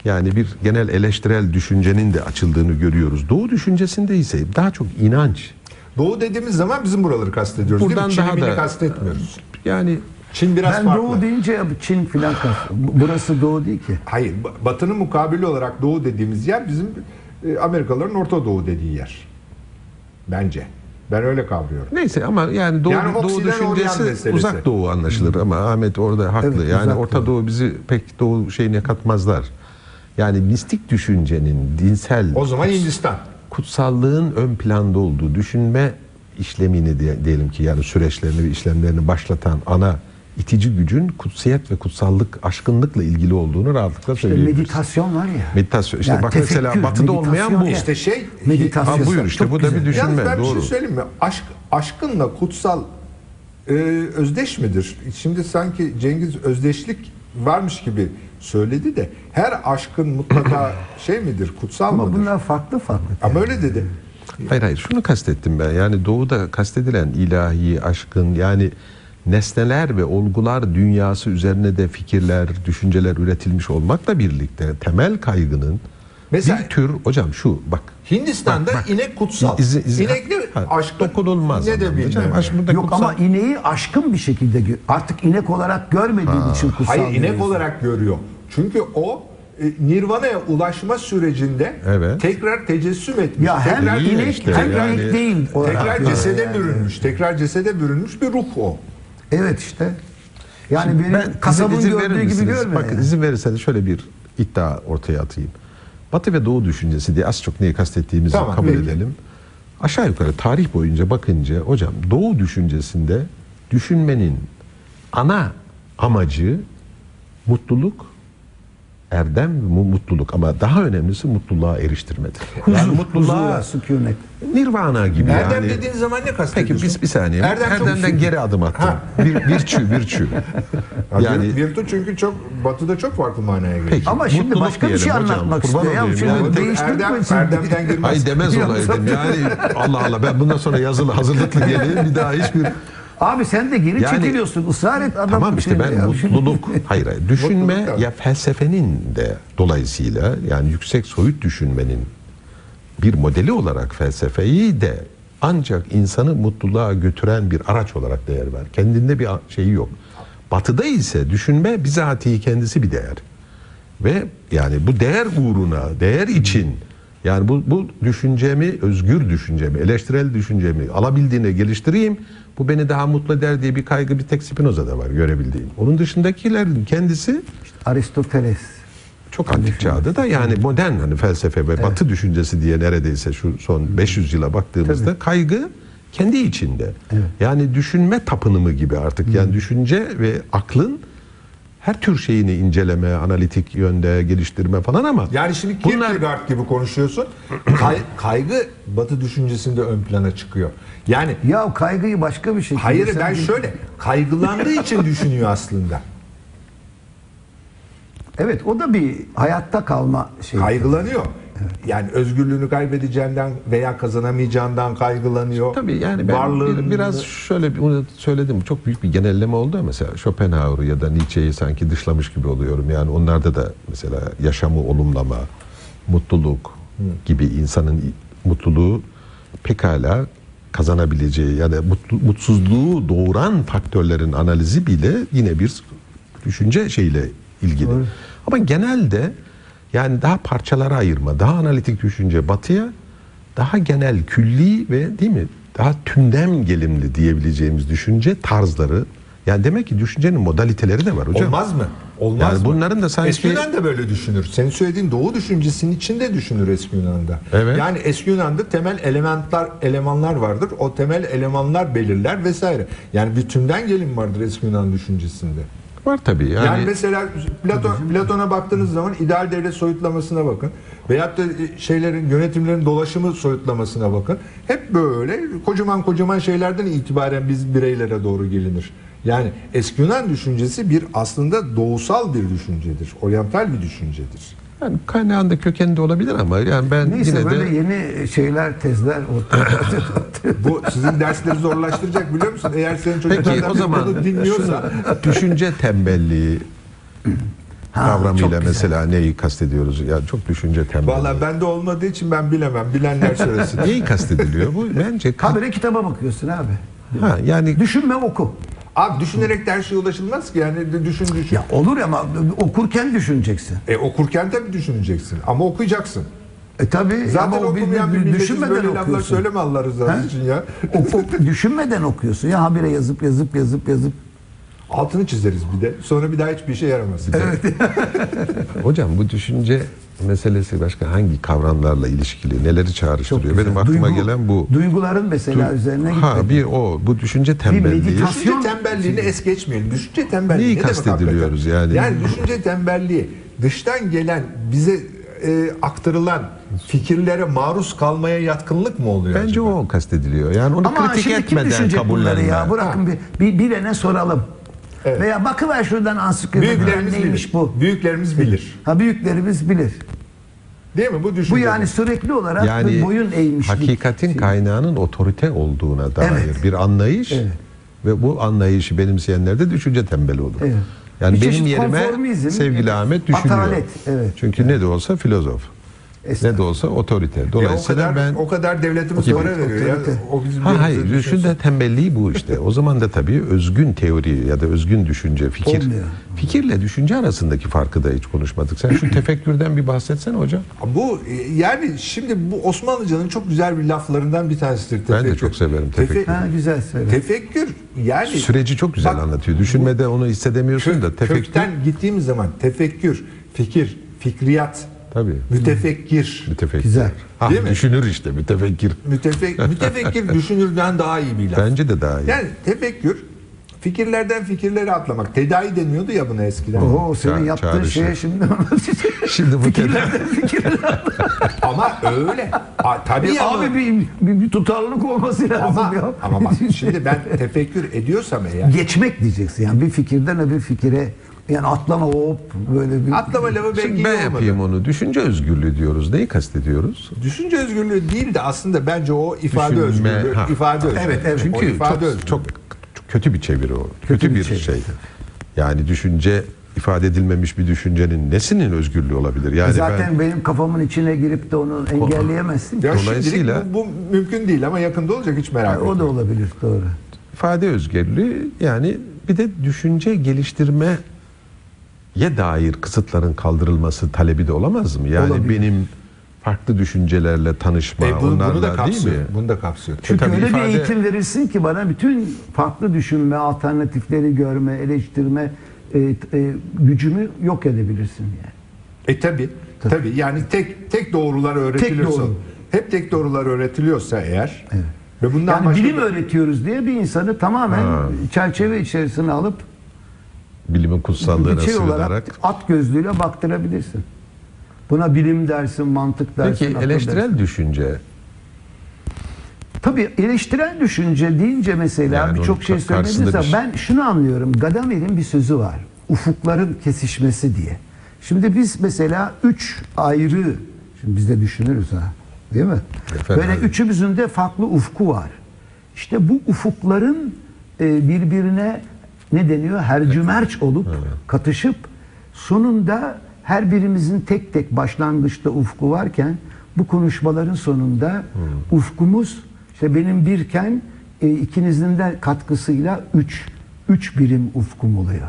Speaker 2: yani bir genel eleştirel düşüncenin de açıldığını görüyoruz. Doğu düşüncesinde ise daha çok inanç.
Speaker 3: Doğu dediğimiz zaman bizim buraları kastediyoruz
Speaker 2: Buradan
Speaker 3: değil mi? Çin'i
Speaker 2: daha da-
Speaker 3: kastetmiyoruz.
Speaker 2: Yani
Speaker 3: Çin biraz
Speaker 1: Ben
Speaker 3: farklı.
Speaker 1: Doğu deyince Çin filan. Burası Doğu değil ki.
Speaker 3: Hayır, Ba- Batı'nın mukabili olarak Doğu dediğimiz yer bizim e, Amerikalıların Orta Doğu dediği yer. Bence. Ben öyle kavruyorum.
Speaker 2: Neyse ama yani Doğu,
Speaker 3: Yani
Speaker 2: Doğu düşüncesi uzak Doğu anlaşılır ama Ahmet orada haklı.
Speaker 1: Evet,
Speaker 2: yani Orta
Speaker 1: Doğu.
Speaker 2: Doğu. bizi pek Doğu şeyine katmazlar. Yani mistik düşüncenin dinsel
Speaker 3: O zaman Hindistan.
Speaker 2: kutsallığın ön planda olduğu düşünme işlemini diye, diyelim ki yani süreçlerini ve işlemlerini başlatan ana itici gücün kutsiyet ve kutsallık, aşkınlıkla ilgili olduğunu rahatlıkla
Speaker 1: İşte
Speaker 2: söyleyebiliriz.
Speaker 1: meditasyon var ya.
Speaker 2: Meditasyon. İşte
Speaker 1: Yani
Speaker 2: bak mesela
Speaker 1: tefekkür,
Speaker 2: batıda olmayan bu.
Speaker 3: İşte şey
Speaker 1: Meditasyon.
Speaker 2: Ha, buyur işte
Speaker 1: Çok
Speaker 2: bu da bir
Speaker 1: güzel.
Speaker 2: düşünme.
Speaker 3: Yalnız ben bir
Speaker 2: Doğru.
Speaker 3: şey söyleyeyim mi? Aşk, aşkınla kutsal e, özdeş midir? Şimdi sanki Cengiz özdeşlik varmış gibi söyledi de her aşkın mutlaka şey midir? Kutsal
Speaker 1: Ama
Speaker 3: mıdır?
Speaker 1: bunlar farklı farklı.
Speaker 3: Ama öyle dedi.
Speaker 2: Hayır hayır şunu kastettim ben. Yani doğuda kastedilen ilahi, aşkın yani nesneler ve olgular dünyası üzerine de fikirler, düşünceler üretilmiş olmakla birlikte temel kaygının
Speaker 3: Mesela
Speaker 2: bir tür hocam şu bak.
Speaker 3: Hindistan'da
Speaker 2: Bak, bak.
Speaker 3: inek kutsal.
Speaker 2: İzi- izi-
Speaker 3: İnekli
Speaker 2: Ha,
Speaker 3: aşk
Speaker 2: dokunulmaz.
Speaker 3: Ne de.
Speaker 2: Aşk burada
Speaker 1: Yok
Speaker 2: kutsal.
Speaker 1: ama ineği aşkın bir şekilde artık inek olarak görmediğin için kutsal.
Speaker 3: Hayır inek olarak görüyor. Çünkü o e, Nirvana'ya ulaşma sürecinde
Speaker 2: Evet.
Speaker 3: tekrar tecessüm etmiş.
Speaker 1: Ya hem
Speaker 3: tekrar,
Speaker 1: inek
Speaker 2: işte,
Speaker 1: hem
Speaker 2: yani-
Speaker 1: inek değil
Speaker 3: tekrar cesede
Speaker 1: yani.
Speaker 3: bürünmüş. Tekrar cesede bürünmüş bir ruh o.
Speaker 1: Evet işte. Yani
Speaker 2: Şimdi
Speaker 1: benim
Speaker 2: ben
Speaker 1: kasabın
Speaker 2: izin-
Speaker 1: gördüğü gibi görmüyor.
Speaker 2: Bakın
Speaker 1: yani.
Speaker 2: izin verirseniz şöyle bir iddia ortaya atayım. Batı ve Doğu düşüncesi diye az çok neyi kastettiğimizi
Speaker 3: Tamam,
Speaker 2: kabul
Speaker 3: peki.
Speaker 2: edelim. Aşağı yukarı tarih boyunca bakınca hocam Doğu düşüncesinde düşünmenin ana amacı mutluluk, erdem mutluluk ama daha önemlisi mutluluğa eriştirmedir. Yani mutluluğa
Speaker 1: sükunet.
Speaker 2: nirvana gibi
Speaker 3: Erdem
Speaker 2: yani.
Speaker 3: dediğin zaman ne
Speaker 2: Peki
Speaker 3: kastediyorsun?
Speaker 2: biz bir saniye.
Speaker 3: Erdem
Speaker 2: Erdem'den geri adım attım. Bir, virtü, virtü.
Speaker 3: Yani
Speaker 2: yani
Speaker 3: virtü çünkü çok batıda çok farklı manaya geliyor.
Speaker 2: Peki.
Speaker 1: Ama şimdi
Speaker 2: Mutluluk
Speaker 1: başka bir şey anlatmak istiyor. Ya şimdi
Speaker 2: yani.
Speaker 3: Erdem,
Speaker 1: değiştirmesin.
Speaker 3: Erdem'den girmez.
Speaker 2: Ay demez olaydım yani Allah Allah ben bundan sonra yazılı hazırlıklı geleyim bir daha hiçbir
Speaker 1: Abi sen de geri
Speaker 2: Yani-
Speaker 1: çekiliyorsun. Israr et adam.
Speaker 2: tamam işte ben
Speaker 1: ya.
Speaker 2: mutluluk hayır hayır düşünme
Speaker 3: Mutluluk,
Speaker 2: ya felsefenin de dolayısıyla yani yüksek soyut düşünmenin bir modeli olarak felsefeyi de ancak insanı mutluluğa götüren bir araç olarak değer ver. Kendinde bir şeyi yok. Batıda ise düşünme bizatihi kendisi bir değer. Ve yani bu değer uğruna, değer için yani bu, bu düşüncemi, özgür düşüncemi, eleştirel düşüncemi alabildiğine geliştireyim. Bu beni daha mutlu eder diye bir kaygı bir tek Spinoza'da var görebildiğim. Onun dışındakilerin kendisi
Speaker 1: Aristoteles.
Speaker 2: çok antik çağda da yani modern hani felsefe ve batı düşüncesi diye neredeyse şu son 500 yıla baktığımızda kaygı kendi içinde. Yani düşünme tapınımı gibi artık. Yani düşünce ve aklın her tür şeyini inceleme, analitik yönde geliştirme falan ama
Speaker 3: Yani şimdi
Speaker 2: bunlar
Speaker 3: Kierkegaard gibi konuşuyorsun. Kay- kaygı batı düşüncesinde ön plana çıkıyor. Yani
Speaker 1: Ya kaygıyı başka bir şekilde.
Speaker 3: hayır
Speaker 1: sen
Speaker 3: ben
Speaker 1: bir-
Speaker 3: şöyle kaygılandığı için düşünüyor aslında.
Speaker 1: Evet o da bir hayatta kalma şeyi.
Speaker 3: Kaygılanıyor. Yani özgürlüğünü kaybedeceğinden veya kazanamayacağından kaygılanıyor.
Speaker 2: Tabii yani ben
Speaker 3: Varlığın-
Speaker 2: bir- biraz şöyle bir- onu söyledim. Çok büyük bir genelleme oldu mesela Schopenhauer'u ya da Nietzsche'yi sanki dışlamış gibi oluyorum. Yani onlarda da mesela yaşamı olumlama, mutluluk gibi insanın mutluluğu pekala kazanabileceği ya da mutsuzluğu doğuran faktörlerin analizi bile yine bir düşünce şeyle ilgili. Ama genelde yani daha parçalara ayırma, daha analitik düşünce batıya daha genel külli ve değil mi daha tündem gelimli diyebileceğimiz düşünce tarzları yani demek ki düşüncenin modaliteleri de var hocam.
Speaker 3: Olmaz mı? Olmaz
Speaker 2: Yani
Speaker 3: mı?
Speaker 2: bunların da sanki-
Speaker 3: Eski Yunan da böyle düşünür. Senin söylediğin Doğu düşüncesinin içinde düşünür eski Yunan'da.
Speaker 2: Evet.
Speaker 3: Yani eski Yunan'da temel elementler elemanlar vardır. O temel elemanlar belirler vesaire. Yani bütünden gelim vardır eski Yunan düşüncesinde.
Speaker 2: Var tabii yani,
Speaker 3: Yani, mesela Platon, Platon'a baktığınız zaman ideal devlet soyutlamasına bakın. Veyahut da şeylerin yönetimlerin dolaşımı soyutlamasına bakın. Hep böyle kocaman kocaman şeylerden itibaren biz bireylere doğru gelinir. Yani eski Yunan düşüncesi bir aslında doğusal bir düşüncedir. Oryantal bir düşüncedir.
Speaker 2: Yani kaynağında kökeninde olabilir ama yani ben
Speaker 1: Neyse
Speaker 2: yine
Speaker 1: böyle
Speaker 2: de
Speaker 1: yeni şeyler, tezler ortaya
Speaker 3: Bu sizin dersleri zorlaştıracak biliyor musun? Eğer senin çocuklardan
Speaker 2: Peki o zaman
Speaker 3: dinliyorsa
Speaker 2: düşünce tembelliği
Speaker 1: çok
Speaker 2: kavramıyla mesela neyi kastediyoruz? Yani çok düşünce tembelliği.
Speaker 3: Valla bende olmadığı için ben bilemem. Bilenler söylesin.
Speaker 2: Neyi kastediliyor bu? Bence
Speaker 1: Habire kitaba bakıyorsun abi.
Speaker 2: ha, yani
Speaker 1: Düşünme oku.
Speaker 3: Abi düşünerek de her şeye ulaşılmaz ki. Yani düşün düşün.
Speaker 1: Ya olur ama okurken düşüneceksin.
Speaker 3: E okurken tabii düşüneceksin ama okuyacaksın.
Speaker 1: E tabi
Speaker 3: Zaten
Speaker 1: ama
Speaker 3: okumayan bir
Speaker 1: bir, düşünmeden
Speaker 3: böyle
Speaker 1: okuyorsun.
Speaker 3: söyleme Allah rızası için ya.
Speaker 1: O- o- düşünmeden okuyorsun. Ya habire yazıp yazıp yazıp yazıp.
Speaker 3: Altını çizeriz bir de. Sonra bir daha hiçbir işe yaramaz.
Speaker 2: hocam bu düşünce meselesi başka hangi kavramlarla ilişkili, neleri çağrıştırıyor? Benim aklıma
Speaker 1: Duygu-
Speaker 2: gelen bu.
Speaker 1: Duyguların mesela üzerine
Speaker 2: Ha
Speaker 1: gitmek.
Speaker 2: bir o bu düşünce tembelliği.
Speaker 1: meditasyon-
Speaker 3: Düşünce tembelliğini es geçmeyelim. Düşünce tembelliği
Speaker 2: Neyi
Speaker 3: ne demek
Speaker 2: kastediliyoruz
Speaker 3: hakikaten?
Speaker 2: yani?
Speaker 3: Yani düşünce tembelliği dıştan gelen bize e, aktarılan fikirlere maruz kalmaya yatkınlık mı oluyor
Speaker 2: Bence
Speaker 3: acaba?
Speaker 2: o kastediliyor. Yani onu
Speaker 1: Ama
Speaker 2: kritik
Speaker 1: şimdi kim
Speaker 2: etmeden
Speaker 1: düşünecek bunları
Speaker 2: kabullenme.
Speaker 1: ya? Bırakın bir, bir bilene soralım.
Speaker 3: Evet.
Speaker 1: Veya bakıver şuradan ansiklopediden
Speaker 3: Büyüklerimiz
Speaker 1: neymiş
Speaker 3: bilir.
Speaker 1: bu?
Speaker 3: Büyüklerimiz bilir.
Speaker 1: Ha büyüklerimiz bilir.
Speaker 3: Değil mi? Bu düşünce.
Speaker 1: Bu yani sürekli olarak
Speaker 2: Yani
Speaker 1: boyun eğmişlik.
Speaker 2: hakikatin
Speaker 1: şey.
Speaker 2: kaynağının otorite olduğuna dair
Speaker 1: Evet.
Speaker 2: bir anlayış
Speaker 1: Evet.
Speaker 2: ve bu anlayışı benimseyenler de düşünce tembeli olur.
Speaker 1: Evet.
Speaker 2: Yani
Speaker 1: Bir
Speaker 2: benim yerime sevgili Ahmet düşünüyor.
Speaker 1: atalet, evet.
Speaker 2: Çünkü ne de olsa filozof. Ne de olsa otorite.
Speaker 3: Ya o
Speaker 2: Dolayısıyla
Speaker 3: kadar
Speaker 2: ben
Speaker 3: o kadar devletimiz
Speaker 2: Gibi.
Speaker 3: para veriyor ya. O bizim
Speaker 2: Ha hayır, düşün de tembelliği bu işte. O zaman da tabii özgün teori ya da özgün düşünce, fikir.
Speaker 1: Olmuyor.
Speaker 2: Fikirle düşünce arasındaki farkı da hiç konuşmadık. Sen şu tefekkürden bir bahsetsene hocam.
Speaker 3: Bu e, yani şimdi bu Osmanlıcanın çok güzel bir laflarından bir tanesidir.
Speaker 2: Ben de
Speaker 3: tefekkür.
Speaker 2: çok severim
Speaker 3: Tefe-
Speaker 2: tefekkür.
Speaker 1: Ha güzel söyle.
Speaker 3: Tefekkür yani
Speaker 2: Süreci çok güzel
Speaker 3: Bak,
Speaker 2: anlatıyor. Düşünmede onu hissedemiyorsun
Speaker 3: kö-
Speaker 2: da tefekkür.
Speaker 3: kökten gittiğimiz zaman tefekkür, fikir, fikriyat,
Speaker 2: Tabii.
Speaker 3: mütefekkir.
Speaker 2: Mütefekkir.
Speaker 1: Güzel.
Speaker 2: Ha,
Speaker 3: Değil mi?
Speaker 2: Düşünür işte mütefekkir.
Speaker 3: Mütefek, mütefekkir düşünürden daha iyi bir laf.
Speaker 2: Bence de daha iyi.
Speaker 3: Yani tefekkür fikirlerden fikirlere atlamak. Tedavi deniyordu ya buna eskiden.
Speaker 1: Oo senin
Speaker 2: Ça-
Speaker 1: yaptığın
Speaker 2: çağrışı.
Speaker 1: şeye şimdi
Speaker 2: Şimdi bu
Speaker 1: fikirlerden
Speaker 3: Ama öyle. A, tabii ama,
Speaker 1: Abi bir, bir, bir tutarlılık olması lazım
Speaker 3: ama,
Speaker 1: ya.
Speaker 3: ama bak şimdi ben tefekkür ediyorsam eğer
Speaker 1: Geçmek diyeceksin yani bir fikirden öbür fikire yani atlama hop böyle bir
Speaker 3: atlama lafı belki
Speaker 2: Şimdi
Speaker 3: iyi
Speaker 2: ben
Speaker 3: olmadı.
Speaker 2: yapayım onu. Düşünce özgürlüğü diyoruz. Neyi kastediyoruz?
Speaker 3: Düşünce özgürlüğü değil de aslında bence o ifade
Speaker 2: Düşünme,
Speaker 3: özgürlüğü.
Speaker 2: ha.
Speaker 3: ifade özgürlüğü.
Speaker 1: Evet, evet.
Speaker 3: O
Speaker 2: Çünkü
Speaker 3: ifade
Speaker 2: çok,
Speaker 3: özgürlüğü.
Speaker 2: çok kötü bir çeviri o. Kötü,
Speaker 1: bir
Speaker 2: bir,
Speaker 1: çeviri,
Speaker 2: şey. Yani düşünce ifade edilmemiş bir düşüncenin nesinin özgürlüğü olabilir? Yani
Speaker 1: Zaten
Speaker 2: ben
Speaker 1: benim kafamın içine girip de onu engelleyemezsin.
Speaker 3: Ya
Speaker 2: Dolayısıyla-
Speaker 3: şimdilik bu, bu mümkün değil ama yakında olacak hiç merak etme.
Speaker 1: o da olabilir doğru.
Speaker 2: ifade özgürlüğü yani bir de düşünce geliştirmeye dair kısıtların kaldırılması talebi de olamaz mı? Yani
Speaker 1: Olabilir.
Speaker 2: benim farklı düşüncelerle tanışma,
Speaker 3: E, bunu, bunu da
Speaker 2: onlarla değil
Speaker 3: kapsıyor.
Speaker 2: mi?
Speaker 3: Bunu da kapsıyor.
Speaker 1: Çünkü
Speaker 2: Tabii
Speaker 1: öyle
Speaker 2: ifade-
Speaker 1: bir eğitim verirsin ki bana bütün farklı düşünme, alternatifleri görme, eleştirme e, e, gücümü yok edebilirsin yani.
Speaker 3: E tabi. Tabi. Yani tek tek doğrular öğretiliyorsa,
Speaker 1: doğru.
Speaker 3: hep tek doğrular öğretiliyorsa eğer ve bundan
Speaker 1: Yani
Speaker 3: başka
Speaker 1: bilim öğretiyoruz diye bir insanı tamamen çerçeve içerisine alıp
Speaker 2: Bilimin kutsallığına
Speaker 1: şey olarak at gözlüğüyle baktırabilirsin. Buna bilim dersin, mantık dersin.
Speaker 2: Peki eleştirel
Speaker 1: dersin.
Speaker 2: düşünce
Speaker 1: Tabii eleştirel düşünce deyince mesela
Speaker 2: Yani
Speaker 1: birçok şey söylenirse
Speaker 2: bir
Speaker 1: ben şunu anlıyorum. Gadamer'in bir sözü var. Ufukların kesişmesi diye. Şimdi biz mesela üç ayrı, şimdi biz de düşünürüz ha. Değil mi?
Speaker 2: Efendim
Speaker 1: Böyle
Speaker 2: abi.
Speaker 1: üçümüzün de farklı ufku var. İşte bu ufukların e, birbirine ne deniyor? Hercümerç olup katışıp sonunda her birimizin tek tek başlangıçta ufku varken bu konuşmaların sonunda ufkumuz işte benim birken e, ikinizin de katkısıyla üç üç birim ufkum oluyor.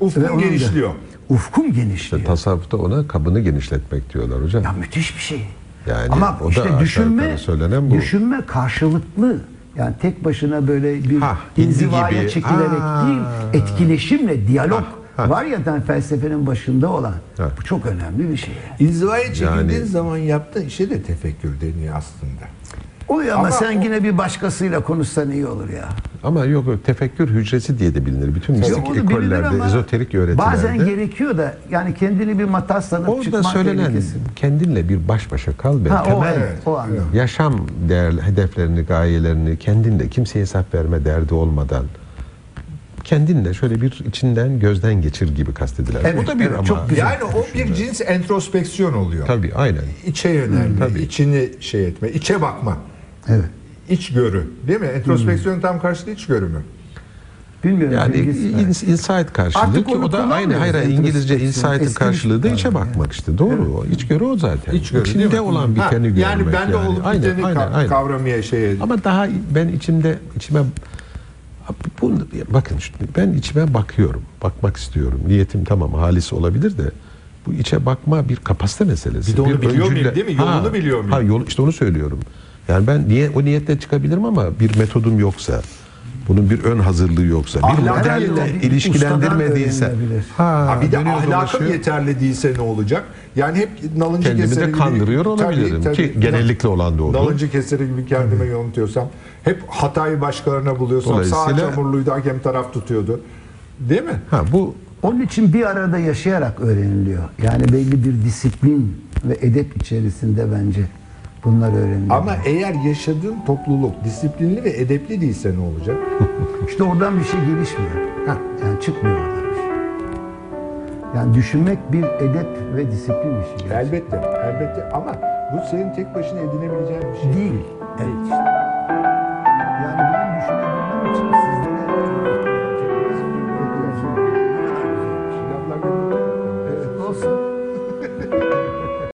Speaker 1: Ve
Speaker 3: ufkun
Speaker 1: onun da-
Speaker 3: genişliyor.
Speaker 1: Ufkum genişliyor.
Speaker 2: tasavvufta ona kabını genişletmek diyorlar hocam.
Speaker 1: Ya müthiş bir şey.
Speaker 2: Yani
Speaker 1: Ama
Speaker 2: o da
Speaker 1: işte düşünme,
Speaker 2: söylenen bu.
Speaker 1: düşünme karşılıklı. Yani tek başına böyle bir
Speaker 2: Ha,
Speaker 1: inzivaya çekilerek
Speaker 2: Aa.
Speaker 1: değil, etkileşimle, diyalog
Speaker 2: Ha, ha.
Speaker 1: var ya zaten felsefenin başında olan.
Speaker 2: Ha.
Speaker 1: Bu çok önemli bir şey.
Speaker 3: İnzivaya çekildiğin
Speaker 2: Yani-
Speaker 3: zaman yaptığın işe de tefekkür deniyor aslında.
Speaker 1: Oluyor ama,
Speaker 3: Ama
Speaker 1: sen
Speaker 3: o-
Speaker 1: yine bir başkasıyla konuşsan iyi olur ya.
Speaker 2: Ama yok yok, tefekkür hücresi diye de bilinir. Bütün mistik ekollerde, ezoterik öğretilerde.
Speaker 1: Bazen gerekiyor da yani kendini bir matas sanıp
Speaker 2: Orada
Speaker 1: çıkmak
Speaker 2: söylenen
Speaker 1: tehlikesi.
Speaker 2: kendinle bir baş başa kal ve
Speaker 1: Ha, o,
Speaker 2: temel
Speaker 1: evet, o
Speaker 2: yaşam değerli hedeflerini, gayelerini kendinle kimseye hesap verme derdi olmadan kendinle şöyle bir içinden gözden geçir gibi kastediler.
Speaker 1: Evet,
Speaker 2: Bu da bir
Speaker 1: evet,
Speaker 2: ama
Speaker 1: çok güzel.
Speaker 3: Yani o bir cins entrospeksiyon oluyor.
Speaker 2: tabii aynen.
Speaker 3: İçe yönelme,
Speaker 2: tabii.
Speaker 3: içini şey etme, içe bakma.
Speaker 1: Evet.
Speaker 3: İçgörü, değil mi? Entrospeksiyon tam karşılığı içgörü mü?
Speaker 1: Bilmiyorum.
Speaker 2: Yani ins- insight karşılığı
Speaker 1: Artık
Speaker 2: ki o da aynı hayır hayır, İngilizce insight'ın karşılığı da
Speaker 1: bir-
Speaker 2: içe bakmak işte. Doğru. O içgörü o zaten.
Speaker 3: İçgörü, değil
Speaker 2: İçinde
Speaker 3: mi?
Speaker 2: olan
Speaker 3: Ha,
Speaker 2: biteni görmek.
Speaker 3: Yani ben de olup
Speaker 2: Aynen,
Speaker 3: biteni
Speaker 2: aynen,
Speaker 3: ka-
Speaker 2: aynen.
Speaker 3: kavramaya şey
Speaker 2: Ama daha ben içimde içime bu, bakın şimdi ben içime bakıyorum. Bakmak istiyorum. Niyetim tamam halis olabilir de bu içe bakma bir kapasite meselesi.
Speaker 3: Bir de onu biliyor muyum, değil mi? Yolunu
Speaker 2: Ha,
Speaker 3: biliyor muyum?
Speaker 2: Ha, yol, işte onu söylüyorum. Yani ben niye o niyetle çıkabilirim ama bir metodum yoksa bunun bir ön hazırlığı yoksa, bir
Speaker 3: Ahlak
Speaker 1: herhalde o
Speaker 2: modelle ilişkilendirmediyse, ha,
Speaker 3: Ha, bir de ahlakım
Speaker 2: dolaşıyor.
Speaker 3: yeterli değilse ne olacak? Yani hep nalıncı
Speaker 2: Kendimi de
Speaker 3: keseri gibi...
Speaker 2: kandırıyor olabilirim ki genellikle olan da oldu.
Speaker 3: Nalıncı keseri gibi kendime yontuyorsam hep hatayı başkalarına buluyorsam sağ çamurluydu hakem taraf tutuyordu. Değil mi?
Speaker 2: Ha bu
Speaker 1: Onun için bir arada yaşayarak öğreniliyor. Yani belli bir disiplin ve edep içerisinde bence bunlar öğreniliyor.
Speaker 3: Ama eğer yaşadığın topluluk disiplinli ve edepli değilse ne olacak?
Speaker 1: işte oradan bir şey gelişmiyor.
Speaker 3: Ha.
Speaker 1: Yani çıkmıyor oradan bir şey. Yani düşünmek bir edep ve disiplin işi. gerçekten.
Speaker 3: elbette, elbette ama bu senin tek başına edinebileceğin bir şey
Speaker 1: Değil. Evet işte.